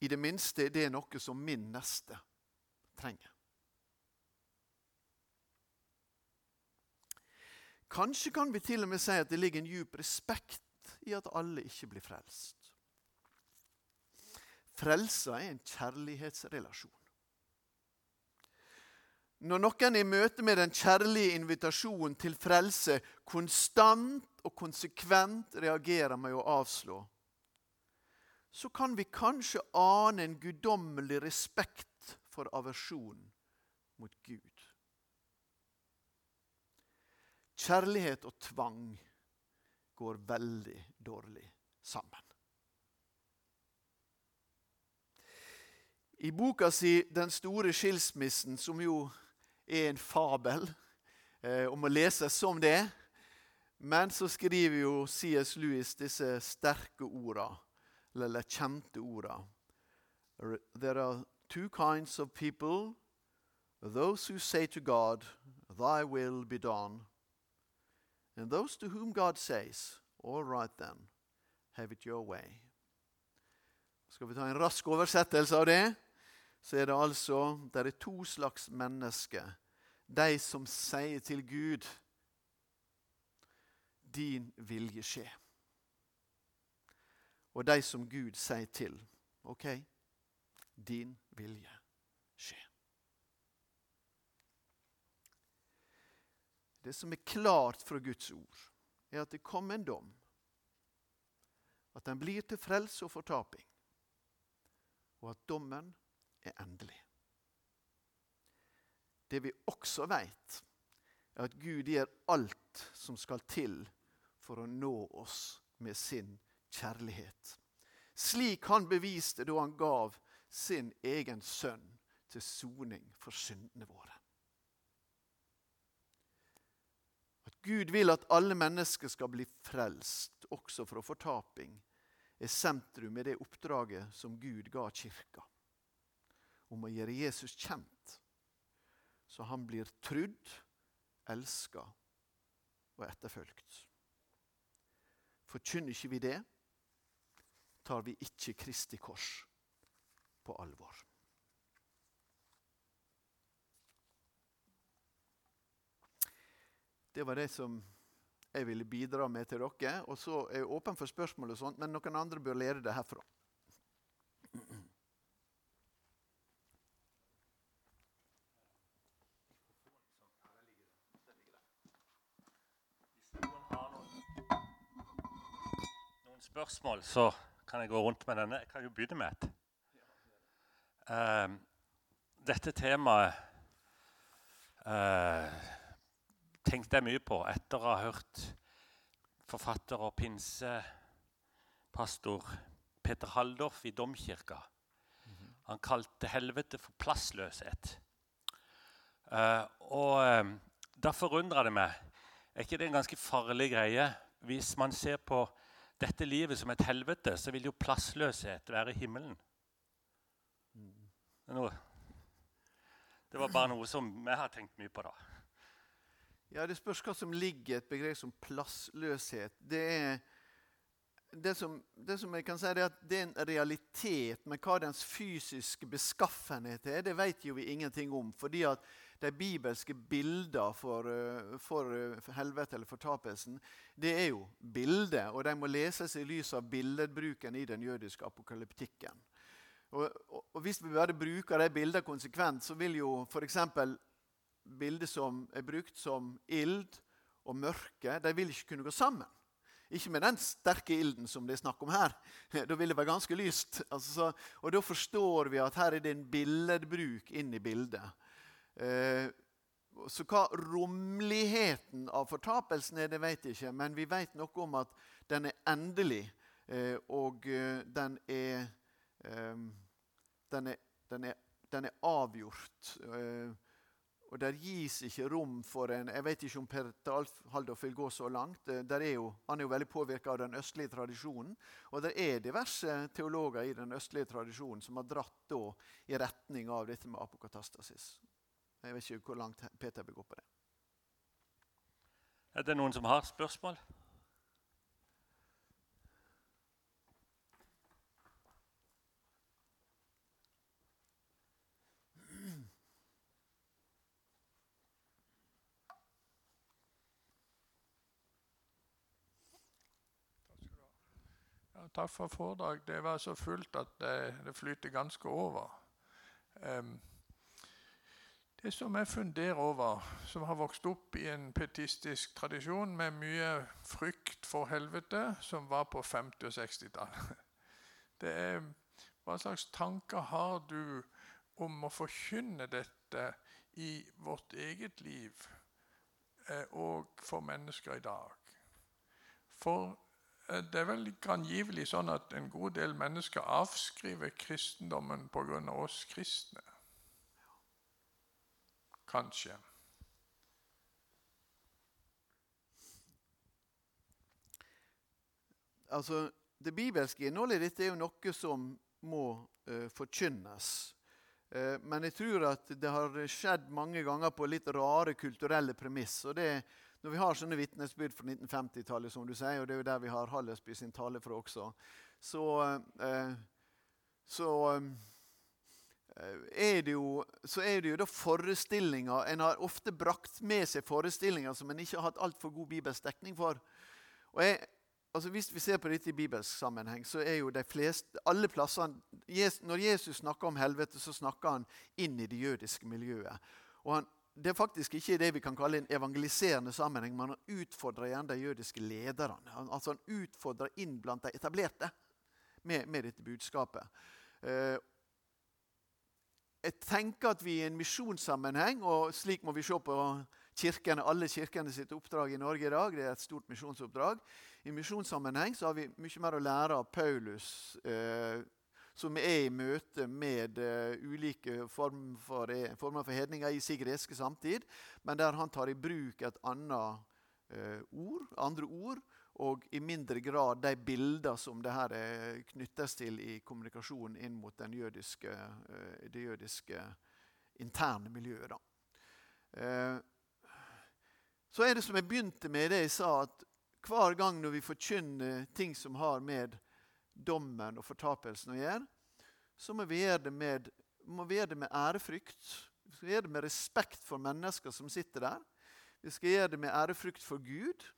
I det minste er det noe som min neste trenger. Kanskje kan vi til og med si at det ligger en djup respekt i at alle ikke blir frelst. Frelsa er en kjærlighetsrelasjon. Når noen i møte med den kjærlige invitasjonen til frelse konstant og konsekvent reagerer med å avslå, så kan vi kanskje ane en guddommelig respekt for aversjon mot Gud. Kjærlighet og tvang går veldig dårlig sammen. I boka si 'Den store skilsmissen', som jo er en fabel eh, om å lese som det, men så skriver jo C.S. Lewis disse sterke orda, eller kjente orda. There are two kinds of people. Those who say to God, Thy will be done. And those to whom God says, All right then, have it your way. Skal vi ta en rask oversettelse av det, så er det altså det er to slags mennesker. De som sier til Gud, Din vilje skje og de som Gud sier til. OK, din vilje skje. Det som er klart fra Guds ord, er at det kommer en dom. At den blir til frelse og fortaping. Og at dommen er endelig. Det vi også vet, er at Gud gjør alt som skal til for å nå oss med sin kjærlighet. Slik han beviste da han gav sin egen sønn til soning for syndene våre. At Gud vil at alle mennesker skal bli frelst, også fra fortaping, er sentrum i det oppdraget som Gud ga kirka, om å gjøre Jesus kjent, så han blir trudd, elska og etterfølgt. Forkynner ikke vi det, tar vi ikke Kristi kors på alvor. Det var det som jeg ville bidra med til dere. Og så er jeg åpen for spørsmål, og sånt, men noen andre bør lære det herfra. Spørsmål, så kan jeg gå rundt med denne. Jeg kan jo begynne med et. Uh, dette temaet uh, tenkte jeg mye på etter å ha hørt forfatter og pinsepastor Peter Haldorf i Domkirka. Han kalte helvete for plassløshet. Uh, og da forundra det meg. Er ikke det en ganske farlig greie hvis man ser på dette livet som et helvete, så vil jo plassløshet være himmelen. Det var bare noe som jeg har tenkt mye på. da. Ja, Det spørs hva som ligger i et begrep som plassløshet. Det er det som, det som, jeg kan si er at det er en realitet, men hva dens fysiske beskaffenhet er, det vet jo vi ingenting om. fordi at de bibelske bildene for, eh, for, eh, helvete eller fortapelsen, det er jo bilder, og de må leses i lys av billedbruken i den jødiske apokalyptikken. Og, og, og Hvis vi bare bruker de bildene konsekvent, så vil jo f.eks. bilder som er brukt som ild og mørke, de vil ikke kunne gå sammen. Ikke med den sterke ilden som det er snakk om her. Da vil det være ganske lyst. Altså, og Da forstår vi at her er det en billedbruk inn i bildet. Eh, så hva romligheten av fortapelsen er, det vet jeg ikke. Men vi vet noe om at den er endelig, eh, og eh, den er, den er, den er, den er avgjort. Og Der gis ikke rom for en Jeg vet ikke om Per Haldorf vil gå så langt. Er jo, han er jo veldig påvirka av den østlige tradisjonen. Og det er diverse teologer i den østlige tradisjonen som har dratt i retning av dette med apokatastasis. Jeg vet ikke hvor langt Peter vil gå på det. Er det noen som har spørsmål? takk for foredrag. Det var så fullt at det, det flyter ganske over. Um, det som jeg funderer over, som har vokst opp i en petistisk tradisjon med mye frykt for helvete, som var på 50- og 60-tallet Det er Hva slags tanker har du om å forkynne dette i vårt eget liv eh, og for mennesker i dag? For Eh, det er vel angivelig sånn at en god del mennesker avskriver kristendommen pga. oss kristne. Kanskje. Altså, Det bibelske innholdet i dette er jo noe som må uh, forkynnes. Uh, men jeg tror at det har skjedd mange ganger på litt rare kulturelle premiss. og det er når vi har sånne vitnesbyrd fra 1950-tallet, som du sier, og det er jo der vi har Hallesby sin tale fra også, så, eh, så er det jo, så er det jo da forestillinger En har ofte brakt med seg forestillinger som en ikke har hatt altfor god bibelsk dekning for. Og jeg, altså Hvis vi ser på dette i bibelsk sammenheng, så er jo de fleste, alle plassene Når Jesus snakker om helvete, så snakker han inn i det jødiske miljøet. Og han det er faktisk ikke det vi kan kalle en evangeliserende sammenheng. men han utfordrer gjerne de jødiske lederne. Altså Han utfordrer inn blant de etablerte med, med dette budskapet. Eh, jeg tenker at vi i en misjonssammenheng, og slik må vi se på kirkene, alle kirkene sitt oppdrag i Norge i dag, det er et stort misjonsoppdrag. I misjonssammenheng så har vi mye mer å lære av Paulus eh, som er i møte med eh, ulike form for, eh, former for hedninger i sin greske samtid, men der han tar i bruk et annet eh, ord, andre ord, og i mindre grad de bilder som det her knyttes til i kommunikasjonen inn mot jødiske, uh, det jødiske interne miljøet. Så er det som jeg begynte med det jeg sa, at hver gang når vi forkynner ting som har med dommen og fortapelsen å gjøre, så må vi gjøre det med, gjøre det med ærefrykt. Vi skal gjøre det med respekt for mennesker som sitter der. Vi skal gjøre det med ærefrykt for Gud, eh,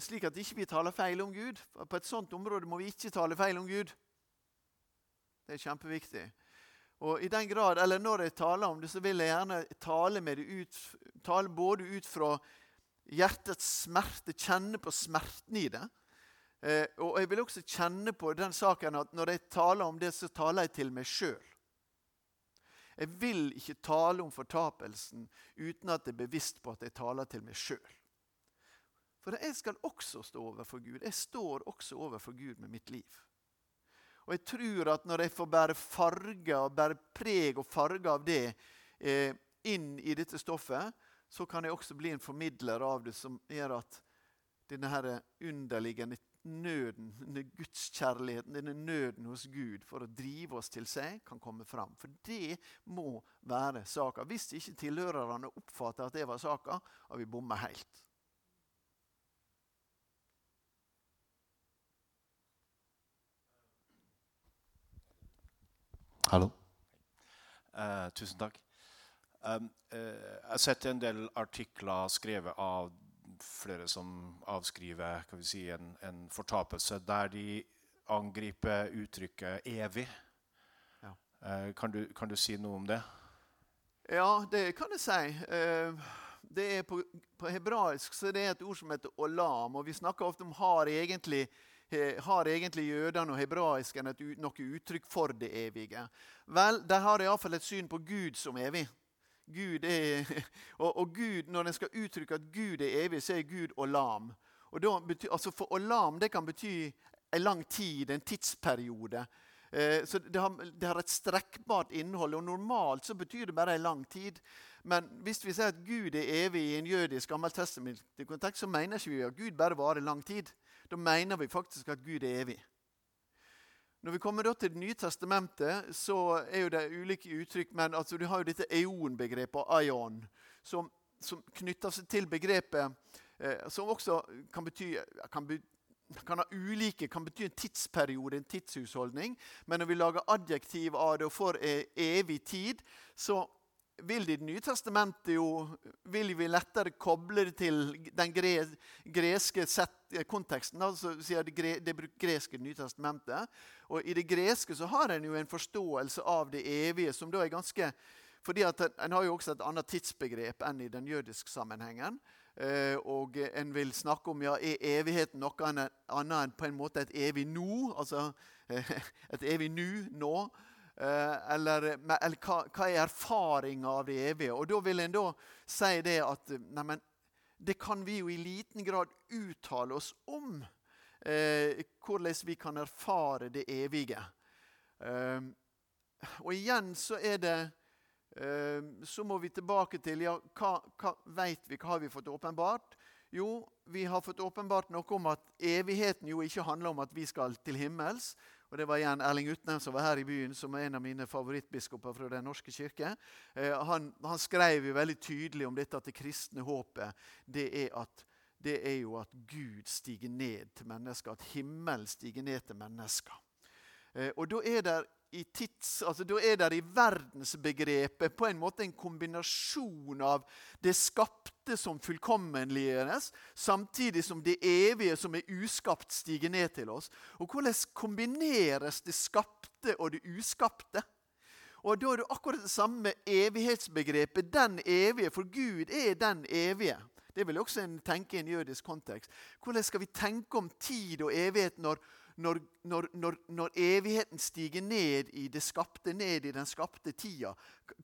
slik at ikke vi ikke taler feil om Gud. På et sånt område må vi ikke tale feil om Gud. Det er kjempeviktig. Og i den grad, eller Når jeg taler om det, så vil jeg gjerne tale, med det ut, tale både ut fra hjertets smerte, kjenne på smerten i det. Eh, og jeg vil også kjenne på den saken at når jeg taler om det, så taler jeg til meg sjøl. Jeg vil ikke tale om fortapelsen uten at jeg er bevisst på at jeg taler til meg sjøl. For jeg skal også stå overfor Gud. Jeg står også overfor Gud med mitt liv. Og jeg tror at når jeg får bære farger, bære preg og farge av det eh, inn i dette stoffet, så kan jeg også bli en formidler av det som gjør at denne underliggende nøden, denne gudskjærligheten, denne nøden hos Gud for å drive oss til seg, kan komme fram. For det må være saka. Hvis ikke tilhørerne oppfatter at det var saka, har vi bomma helt. Hallo. Uh, tusen takk. Um, uh, jeg har sett en del artikler skrevet av flere som avskriver si, en, en, fortapelse, der de angriper uttrykket 'evig'. Ja. Uh, kan, du, kan, du, si noe om det? Ja, det kan jeg si. Eh, det er på, på, hebraisk så det et ord som heter 'olam'. og Vi snakker ofte om har egentlig, har egentlig jødene og hebraisken et, noe uttrykk for det evige. Vel, de har iallfall et syn på Gud som evig. Gud er, og, og, Gud, Når en skal uttrykke at Gud er evig, så er Gud olam. Og betyr, altså for olam det kan bety en lang tid, en tidsperiode. Eh, så det har, det har, et strekkbart innhold. og Normalt så betyr det bare en lang tid. Men hvis vi sier at Gud er evig i en jødisk gammeltestamentlig kontekst, så mener ikke vi at Gud bare varer lang tid. Da mener vi faktisk at Gud er evig. Når vi kommer til Det nye testamentet, så er det ulike uttrykk. Men altså, du har jo dette eon-begrepet, aion, som, som, knytter seg til begrepet eh, som også kan bety, kan, be, kan ha ulike, kan bety en tidsperiode, en tidshusholdning. Men når vi lager adjektiv av det og får eh, evig tid, så vil det i Det nye testamentet jo, vil vi lettere koble det til den greske set, konteksten. altså sier det, det greske Nye testamentet. Og I det greske så har en jo en forståelse av det evige som da er ganske fordi at En har jo også et annet tidsbegrep enn i den jødiske sammenhengen. Eh, og en vil snakke om ja, er evigheten noe annet enn på en måte et evig nå? Altså et evig nu, nå. Eh, eller, eller hva, hva, er erfaringa av det evige? Og Da vil en da si det at neimen, det kan vi jo i liten grad uttale oss om. Eh, hvordan vi kan erfare det evige. Eh, og igjen så er det Så må vi tilbake til ja, hva, hva vet vi, hva har vi fått åpenbart? Jo, vi har fått åpenbart noe om at evigheten jo ikke handler om at vi skal til himmels. Og Det var igjen Erling Utnem som var her i byen, som er en av mine favorittbiskoper fra Den norske kirke. Eh, han, han, skrev jo veldig tydelig om dette at det kristne håpet det er, at, det er jo at Gud stiger ned til mennesker. At himmelen stiger ned til mennesker. Eh, og da er det i tids, altså Da er det i verdensbegrepet på en måte en kombinasjon av det skapte som fullkommenliggjøres, samtidig som det evige som er uskapt, stiger ned til oss. Og Hvordan kombineres det skapte og det uskapte? Og Da er det akkurat det samme med evighetsbegrepet. Den evige, for Gud er den evige. Det vil også en tenke i en jødisk kontekst. Hvordan skal vi tenke om tid og evighet når når, når, når, når, evigheten stiger ned i det skapte, ned i den skapte tida,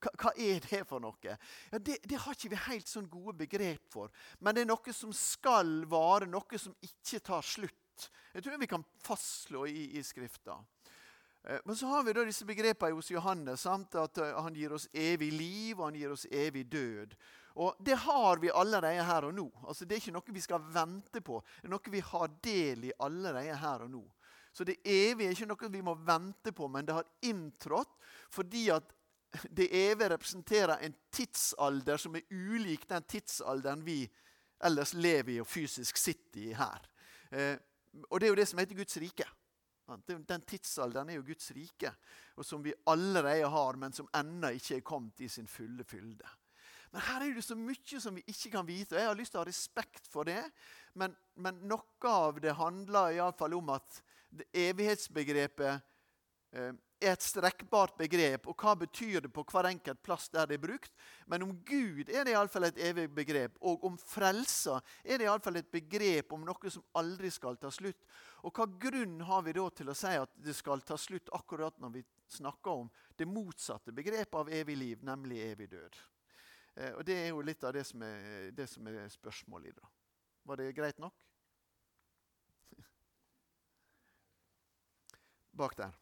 hva, er det for noe? Ja, det, det, har ikke vi helt sånn gode begrep for. Men det er noe som skal vare, noe som ikke tar slutt. Jeg tror vi kan fastslå i, i Skrifta. Eh, men så har vi da disse begrepene hos Johannes. Sant? At eh, Han gir oss evig liv, og han gir oss evig død. Og Det har vi allerede her og nå. Altså Det er ikke noe vi skal vente på. Det er noe vi har del i allerede her og nå. Så det evige er ikke noe vi må vente på, men det har inntrådt fordi at det evige representerer en tidsalder som er ulik den tidsalderen vi ellers lever i og fysisk sitter i her. Eh, og det er jo det som heter Guds rike. Den tidsalderen er jo Guds rike, og som vi allerede har, men som ennå ikke er kommet i sin fulle fylde. Men her er det så mye som vi ikke kan vite. og Jeg har lyst til å ha respekt for det, men, men noe av det handler iallfall om at evighetsbegrepet eh, er et strekkbart begrep. Og hva betyr det på hver enkelt plass der det er brukt? Men om Gud er det iallfall et evig begrep. Og om frelsa er det iallfall et begrep om noe som aldri skal ta slutt. Og hva grunn har vi da til å si at det skal ta slutt akkurat når vi snakker om det motsatte begrepet av evig liv, nemlig evig død? Eh, og Det er jo litt av det som er, det som er spørsmålet i det. Var det greit nok? Bak der.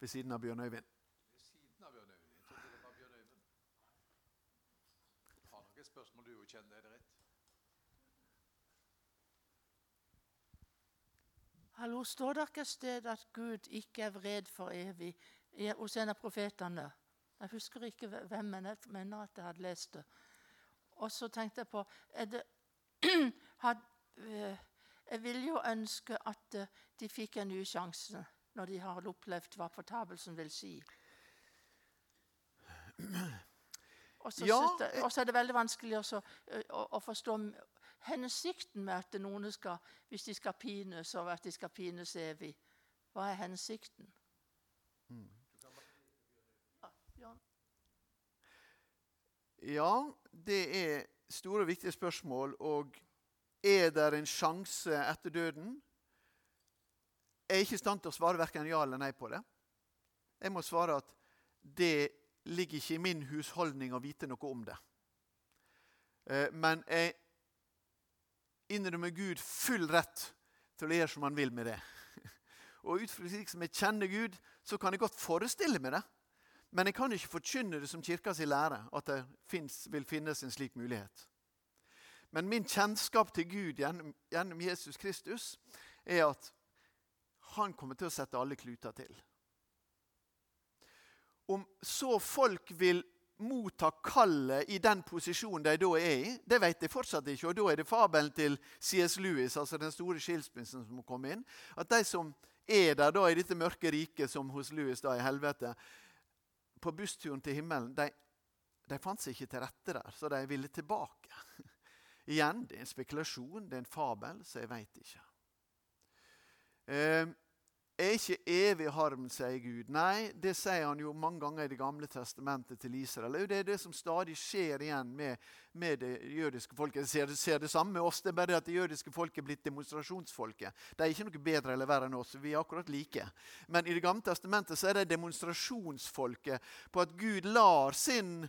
Ved siden av Bjørn Øyvind. Ved siden av Bjørn Øyvind? Jeg trodde det var Bjørn Øyvind. Har nok et spørsmål du jo kjenner deg rett. Hallo, står det ikke et sted at Gud ikke er vred for evig hos en av profetene? Jeg husker ikke hvem, men jeg mener at jeg hadde lest det. Og så tenkte jeg på er det, had, eh, Jeg vil jo ønske at eh, de fikk en ny sjanse når de har opplevd hva fortapelsen vil si. Og så Ja, er det veldig vanskelig også, å, å forstå hensikten med at noen skal, hvis de skal pines, og at de skal pines evig. Hva er hensikten? Ja, Ja, det er store viktige spørsmål. Og er det en sjanse etter døden? Jeg er ikke i stand til å svare verken ja eller nei på det. Jeg må svare at det ligger ikke i min husholdning å vite noe om det. Eh, Men jeg innrømmer Gud full rett til å gjøre som han vil med det. Og ut fra slik som jeg kjenner Gud, så kan jeg godt forestille meg det. Men jeg kan ikke forkynne det som kirka sin lære, at det finnes, vil finnes en slik mulighet. Men min kjennskap til Gud gjennom, gjennom Jesus Kristus er at han kommer til å sette alle kluter til. Om så folk vil motta kallet i den posisjonen de da er i, det vet jeg fortsatt ikke. Og da er det fabelen til C.S. Lewis, altså den store skilsmissen som kom inn. At de som er der da i dette mørke riket, som hos Lewis da i helvete, på bussturen til himmelen, de, de fant seg ikke til rette der, så de ville tilbake. Igjen, det er en spekulasjon, det er en fabel, så jeg veit ikke. Eh, er ikke evig harm, sier Gud. Nei, det sier han jo mange ganger i Det gamle testamentet til Israel. Det er det som stadig skjer igjen med, med det jødiske folket. Jeg ser, ser det samme med oss, det er bare det at det jødiske folket er blitt demonstrasjonsfolket. De er ikke noe bedre eller verre enn oss, vi er akkurat like. Men i Det gamle testamentet så er det demonstrasjonsfolket på at Gud lar sin,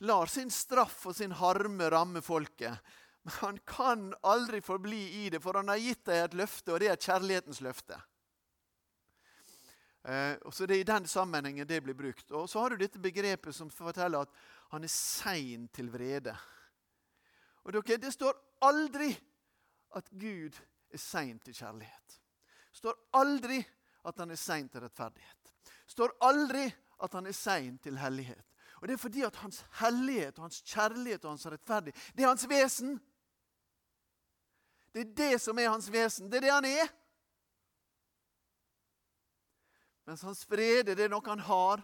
lar sin straff og sin harme ramme folket. Men han kan aldri forbli i det, for han har gitt deg et løfte, og det er kjærlighetens løfte. Eh, og så Det er i den sammenhengen det blir brukt. Og Så har du dette begrepet som forteller at han er sein til vrede. Og dere, Det står aldri at Gud er sein til kjærlighet. Det står aldri at han er sein til rettferdighet. Det står aldri at han er sein til hellighet. Og Det er fordi at hans hellighet og hans kjærlighet og hans rettferdighet, det er hans vesen. Det er det som er hans vesen. Det er det han er. Mens hans frede, det er noe han har.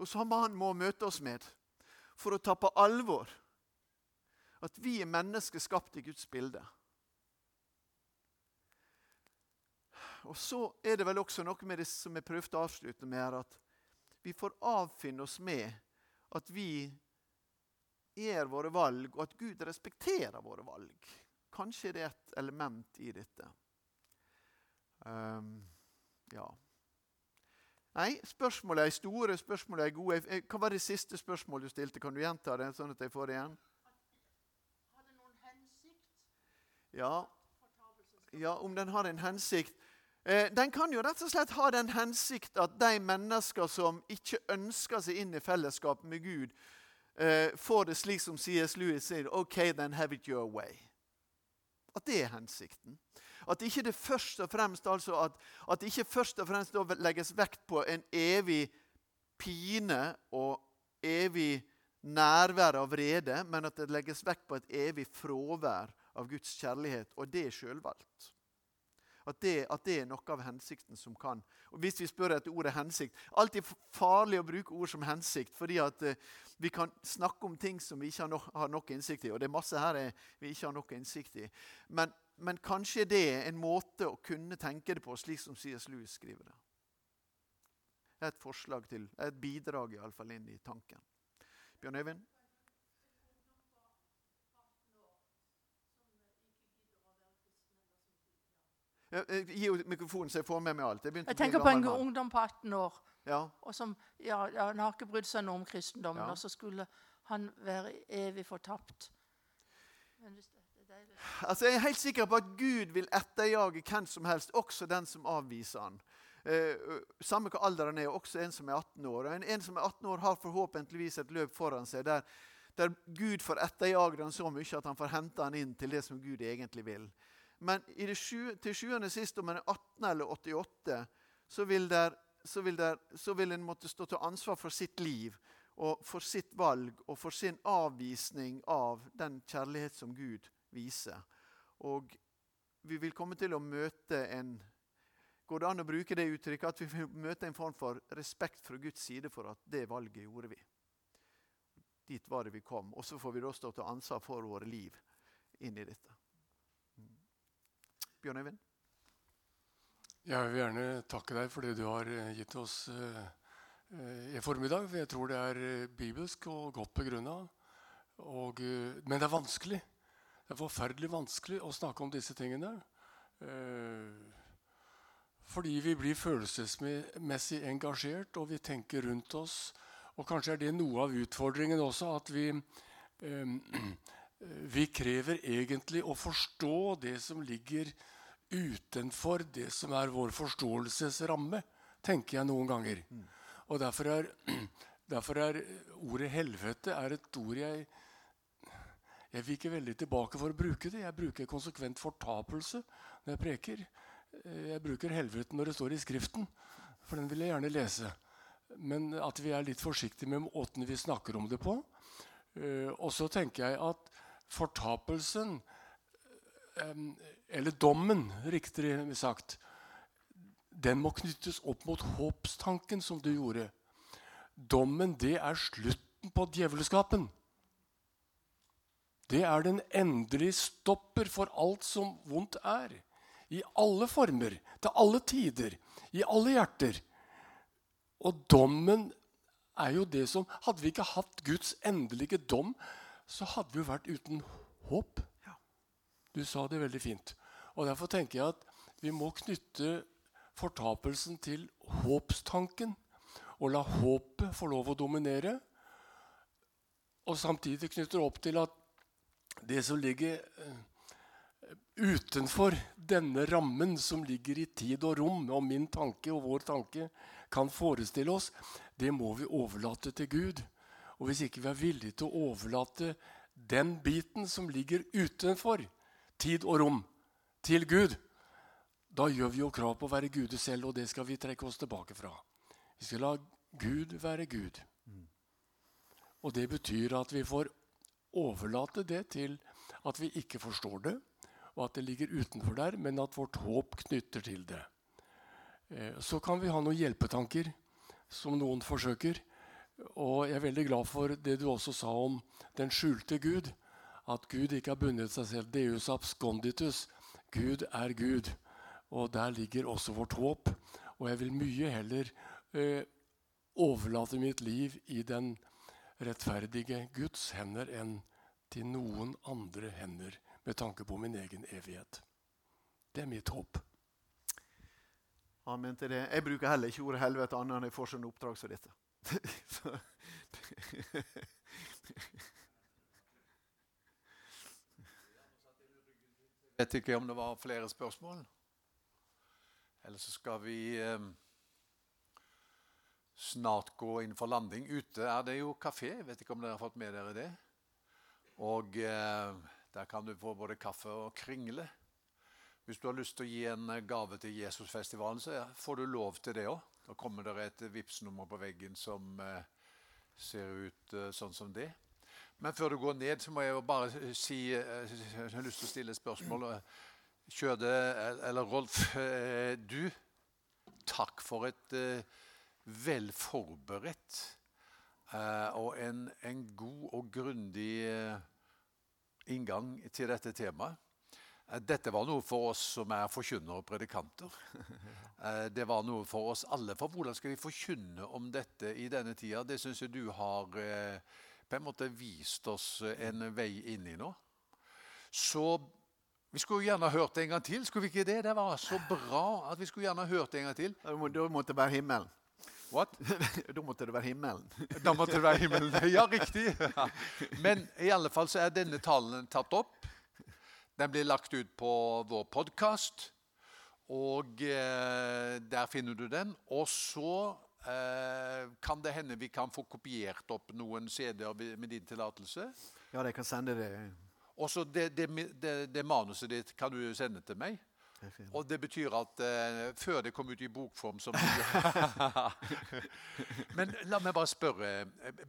Og som han må møte oss med for å ta på alvor at vi er mennesker skapt i Guds bilde. Og så er det vel også noe med det som jeg prøvde å avslutte med, her, at vi får avfinne oss med at vi gjør våre valg, og at Gud respekterer våre valg. Kanskje det er et element i dette. Um, ja. Nei, spørsmålet er store, spørsmålet er gode. Eh, Hva var det siste spørsmålet du stilte? Kan du gjenta det? sånn at jeg får det igjen? Har det noen hensikt? Ja, ja om den har en hensikt. Eh, den kan jo rett og slett ha den hensikt at de mennesker som ikke ønsker seg inn i fellesskap med Gud, eh, får det slik som C.S. Lewis sier OK, then have it your way. At det er hensikten. At ikke det først og fremst altså at, at det ikke først og fremst legges vekt på en evig pine og evig nærvær av vrede, men at det legges vekt på et evig fravær av Guds kjærlighet, og det er sjølvalgt. At det, at det er noe av hensikten som kan Og Hvis vi spør etter ordet hensikt Alltid farlig å bruke ord som hensikt, fordi at eh, vi kan snakke om ting som vi ikke har, no, har nok innsikt i. Og det er masse her er, vi ikke har noe innsikt i. Men, men kanskje det er en måte å kunne tenke det på, slik som C.S. Lewis skriver det. Et forslag til, et bidrag i alle fall inn i tanken. Bjørn Øyvind? Gi henne mikrofonen, så jeg får med meg alt. Jeg, Jeg tenker på en mann. ungdom på 18 år Ja, og som ja, ja, han har ikke brydd seg noe om kristendommen, Ja. og så skulle han være evig fortapt. Men hvis det, det altså Jeg er helt sikker på at Gud vil etterjage hvem som helst, også den som avviser han. Eh, samme hva alderen er, også en som er 18 år. En, en som er 18 år, har forhåpentligvis et løp foran seg der, der Gud får etterjage ham så mye at han får hente han inn til det som Gud egentlig vil. Men i det sju, til sjuende sist, om en er 18 eller 88, så vil, der, så, vil der, så vil en måtte stå til ansvar for sitt liv og for sitt valg og for sin avvisning av den kjærlighet som Gud viser. Og vi vil komme til å møte en Går det an å bruke det uttrykket at vi vil møte en form for respekt fra Guds side for at det valget gjorde vi? Dit var det vi kom. Og så får vi da stå til ansvar for våre liv inn i dette. Bjørn Øyvind? Jeg vil gjerne takke deg for det du har eh, gitt oss eh, eh, i formiddag. For jeg tror det er bibelsk og godt begrunna. Men det er vanskelig. Det er forferdelig vanskelig å snakke om disse tingene. Fordi vi blir følelsesmessig engasjert, og vi tenker rundt oss. Og kanskje er det noe av utfordringen også, at vi, vi krever egentlig å forstå det som ligger utenfor det som er vår forståelsesramme, tenker jeg noen ganger. Og derfor er, derfor er ordet 'helvete' er et ord jeg jeg viker veldig tilbake for å bruke det. Jeg bruker konsekvent fortapelse når jeg preker. Jeg bruker helvete når det står i Skriften, for den vil jeg gjerne lese. Men at vi er litt forsiktige med måten vi snakker om det på. Eh, og så tenker jeg at fortapelsen eller dommen, riktigere sagt, den må knyttes opp mot håpstanken, som du gjorde. Dommen, det er slutten på djevelskapen. Det er den endelige stopper for alt som vondt er. I alle former, til alle tider, i alle hjerter. Og dommen er jo det som Hadde vi ikke hatt Guds endelige dom, så hadde vi jo vært uten håp. Du sa det veldig fint. Og Derfor tenker jeg at vi må knytte fortapelsen til håpstanken. Og la håpet få lov å dominere. Og samtidig knytter opp til at det som ligger eh, utenfor denne rammen som ligger i tid og rom, og min tanke og vår tanke kan forestille oss, det må vi overlate til Gud. Og hvis ikke vi er villige til å overlate den biten som ligger utenfor, tid og rom til Gud, da gjør vi jo krav på å være Gud selv, og det skal vi trekke oss tilbake fra. Vi skal la Gud være Gud. Og det betyr at vi får overlate det til at vi ikke forstår det, og at det ligger utenfor der, men at vårt håp knytter til det. Eh, så kan vi ha noen hjelpetanker som noen forsøker. Og jeg er veldig glad for det du også sa om den skjulte Gud at Gud ikke har bundet seg selv. Deus absconditus. Gud er Gud. Og der ligger også vårt håp. Og jeg vil mye heller eh, overlate mitt liv i den rettferdige Guds hender enn til noen andre hender med tanke på min egen evighet. Det er mitt håp. Amen til det. Jeg bruker heller ikke ordet helvete annet enn jeg får sånne oppdrag som dette. Jeg vet ikke om det var flere spørsmål. Eller så skal vi eh, snart gå inn for landing. Ute er det jo kafé. Jeg vet ikke om dere har fått med dere det. Og eh, der kan du få både kaffe og kringle. Hvis du har lyst til å gi en gave til Jesusfestivalen, så får du lov til det òg. Da kommer det et Vipps-nummer på veggen som eh, ser ut eh, sånn som det. Men før du går ned, så må jeg jo bare si eh, Jeg har lyst til å stille et spørsmål. Kjøde, eller Rolf, eh, du, takk for et velforberedt vel forberedt og en, en god og grundig inngang til dette temaet. Dette var noe for oss som er forkynnere og predikanter. Det var noe for oss alle. For hvordan skal vi forkynne om dette i denne tida? Det syns jeg du har på en måte vist oss en vei inn i nå. Så vi skulle gjerne hørt det en gang til. Skulle vi ikke det? Det var så bra at vi skulle gjerne hørt det en gang til. Da måtte det være himmelen. What? da måtte det være himmelen. da måtte det være himmelen. Ja, riktig. Men i alle fall så er denne talen tatt opp. Den blir lagt ut på vår podkast, og eh, der finner du den. Og så Eh, kan det hende vi kan få kopiert opp noen CD-er med din tillatelse? Ja, de kan sende det. Og så det, det, det, det manuset ditt kan du sende til meg. Og det betyr at uh, før det kom ut i bokform som Men la meg bare spørre.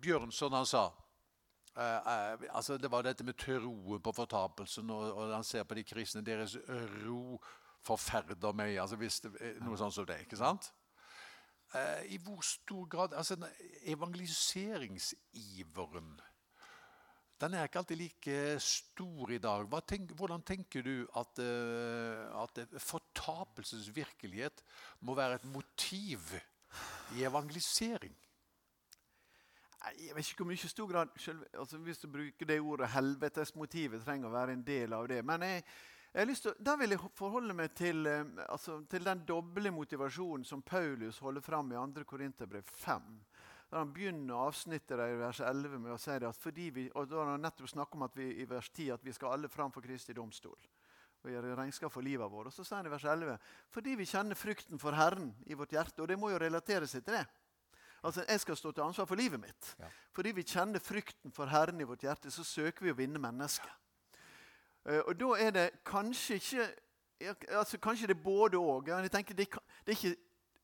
Bjørnson han sa uh, uh, altså Det var dette med troen på fortapelsen, og, og, han ser på de kristne. Deres ro forferder meg. altså hvis det, Noe sånt som det. ikke sant? Eh, I hvor stor grad altså Evangeliseringsiveren den er ikke alltid like stor i dag. Tenk, hvordan tenker du at, uh, at fortapelsens virkelighet må være et motiv i evangelisering? Jeg vet ikke hvor mye stor grad selv, altså Hvis du bruker det ordet 'helvetesmotivet', trenger å være en del av det. Men jeg til, da vil jeg forholde meg til, eh, altså, til den doble motivasjonen som Paulus holder fram i 2. Korinterbrev 5 der han begynner avsnittet i vers 11 med å si at fordi vi, og da har han nettopp snakket om at vi i vers 10 at vi skal alle fram for Kristi domstol og gjøre regnskap for livet vårt. Og så sier han i vers 11 fordi vi kjenner frykten for Herren i vårt hjerte. Og det må jo relatere seg til det. Altså, Jeg skal stå til ansvar for livet mitt. Ja. Fordi vi kjenner frykten for Herren i vårt hjerte, så søker vi å vinne mennesker. Uh, og da er det kanskje ikke altså Kanskje det er både òg. Det, det, er ikke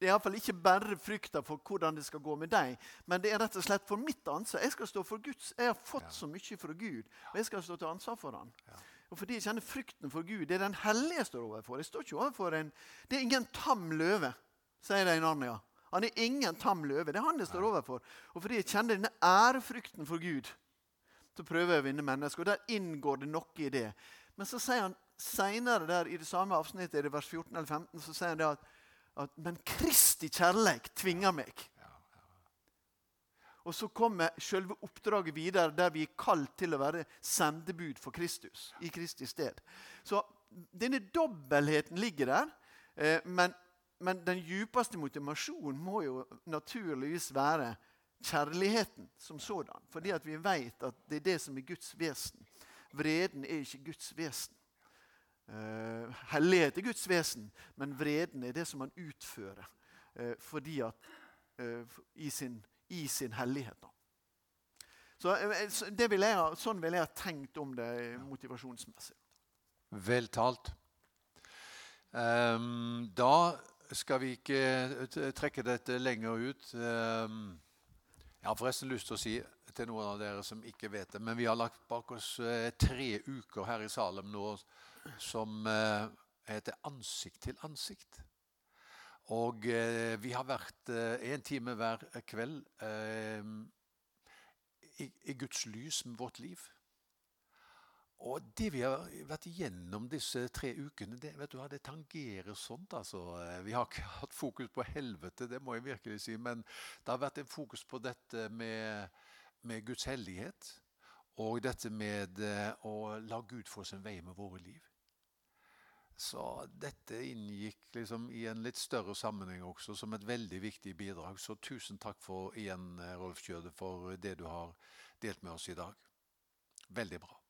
det er iallfall ikke bare frykta for hvordan det skal gå med deg, men det er rett og slett for mitt ansvar. Jeg skal stå for Guds, jeg har fått ja. så mye fra Gud, og jeg skal stå til ansvar for Han. Ja. Og fordi jeg kjenner frykten for Gud, Det er den hellige jeg står overfor. Jeg står ikke overfor en, Det er ingen tam løve, sier de i Narnia. Han er ingen tam løve. Det er han jeg står overfor. Og fordi jeg kjenner denne ærefrykten for Gud, så prøver jeg å vinne mennesker. Og der inngår det noe i det. Men så sier han seinere i det samme avsnittet, i det vers 14 eller 15, så sier han det at at Men Kristi kjærleik tvinger meg. Og så kommer selve oppdraget videre, der vi er kalt til å være sendebud for Kristus. i Kristi sted. Så denne dobbeltheten ligger der. Eh, men, men, den djupeste motivasjonen må jo naturligvis være kjærligheten som sådan. Fordi at vi vet at det er det som er Guds vesen. Vreden er ikke Guds vesen. Uh, hellighet er Guds vesen, men vreden er det som han utfører uh, fordi at, uh, i, sin, i, sin, hellighet. Da. Så vil jeg, Sånn ville jeg ha tenkt om det motivasjonsmessig. Vel talt. Um, da skal vi ikke trekke dette lenger ut. Um, jeg har forresten lyst til å si til noen av dere som ikke vet det, men vi har lagt bak oss tre uker her i Salem nå som eh, heter 'Ansikt til ansikt'. Og eh, vi har vært eh, time hver kveld i, Guds lys med vårt liv. Og det vi har vært igjennom disse tre ukene, det, vet du hva, det tangerer sånt. altså. Vi har ikke hatt fokus på helvete, det må jeg virkelig si, men det har vært en fokus på dette med, med Guds hellighet. Og dette med å la Gud få sin vei med våre liv. Så dette inngikk liksom i en litt større sammenheng også som et veldig viktig bidrag. Så tusen takk for igjen, Rolf Kjøde, for det du har delt med oss i dag. Veldig bra.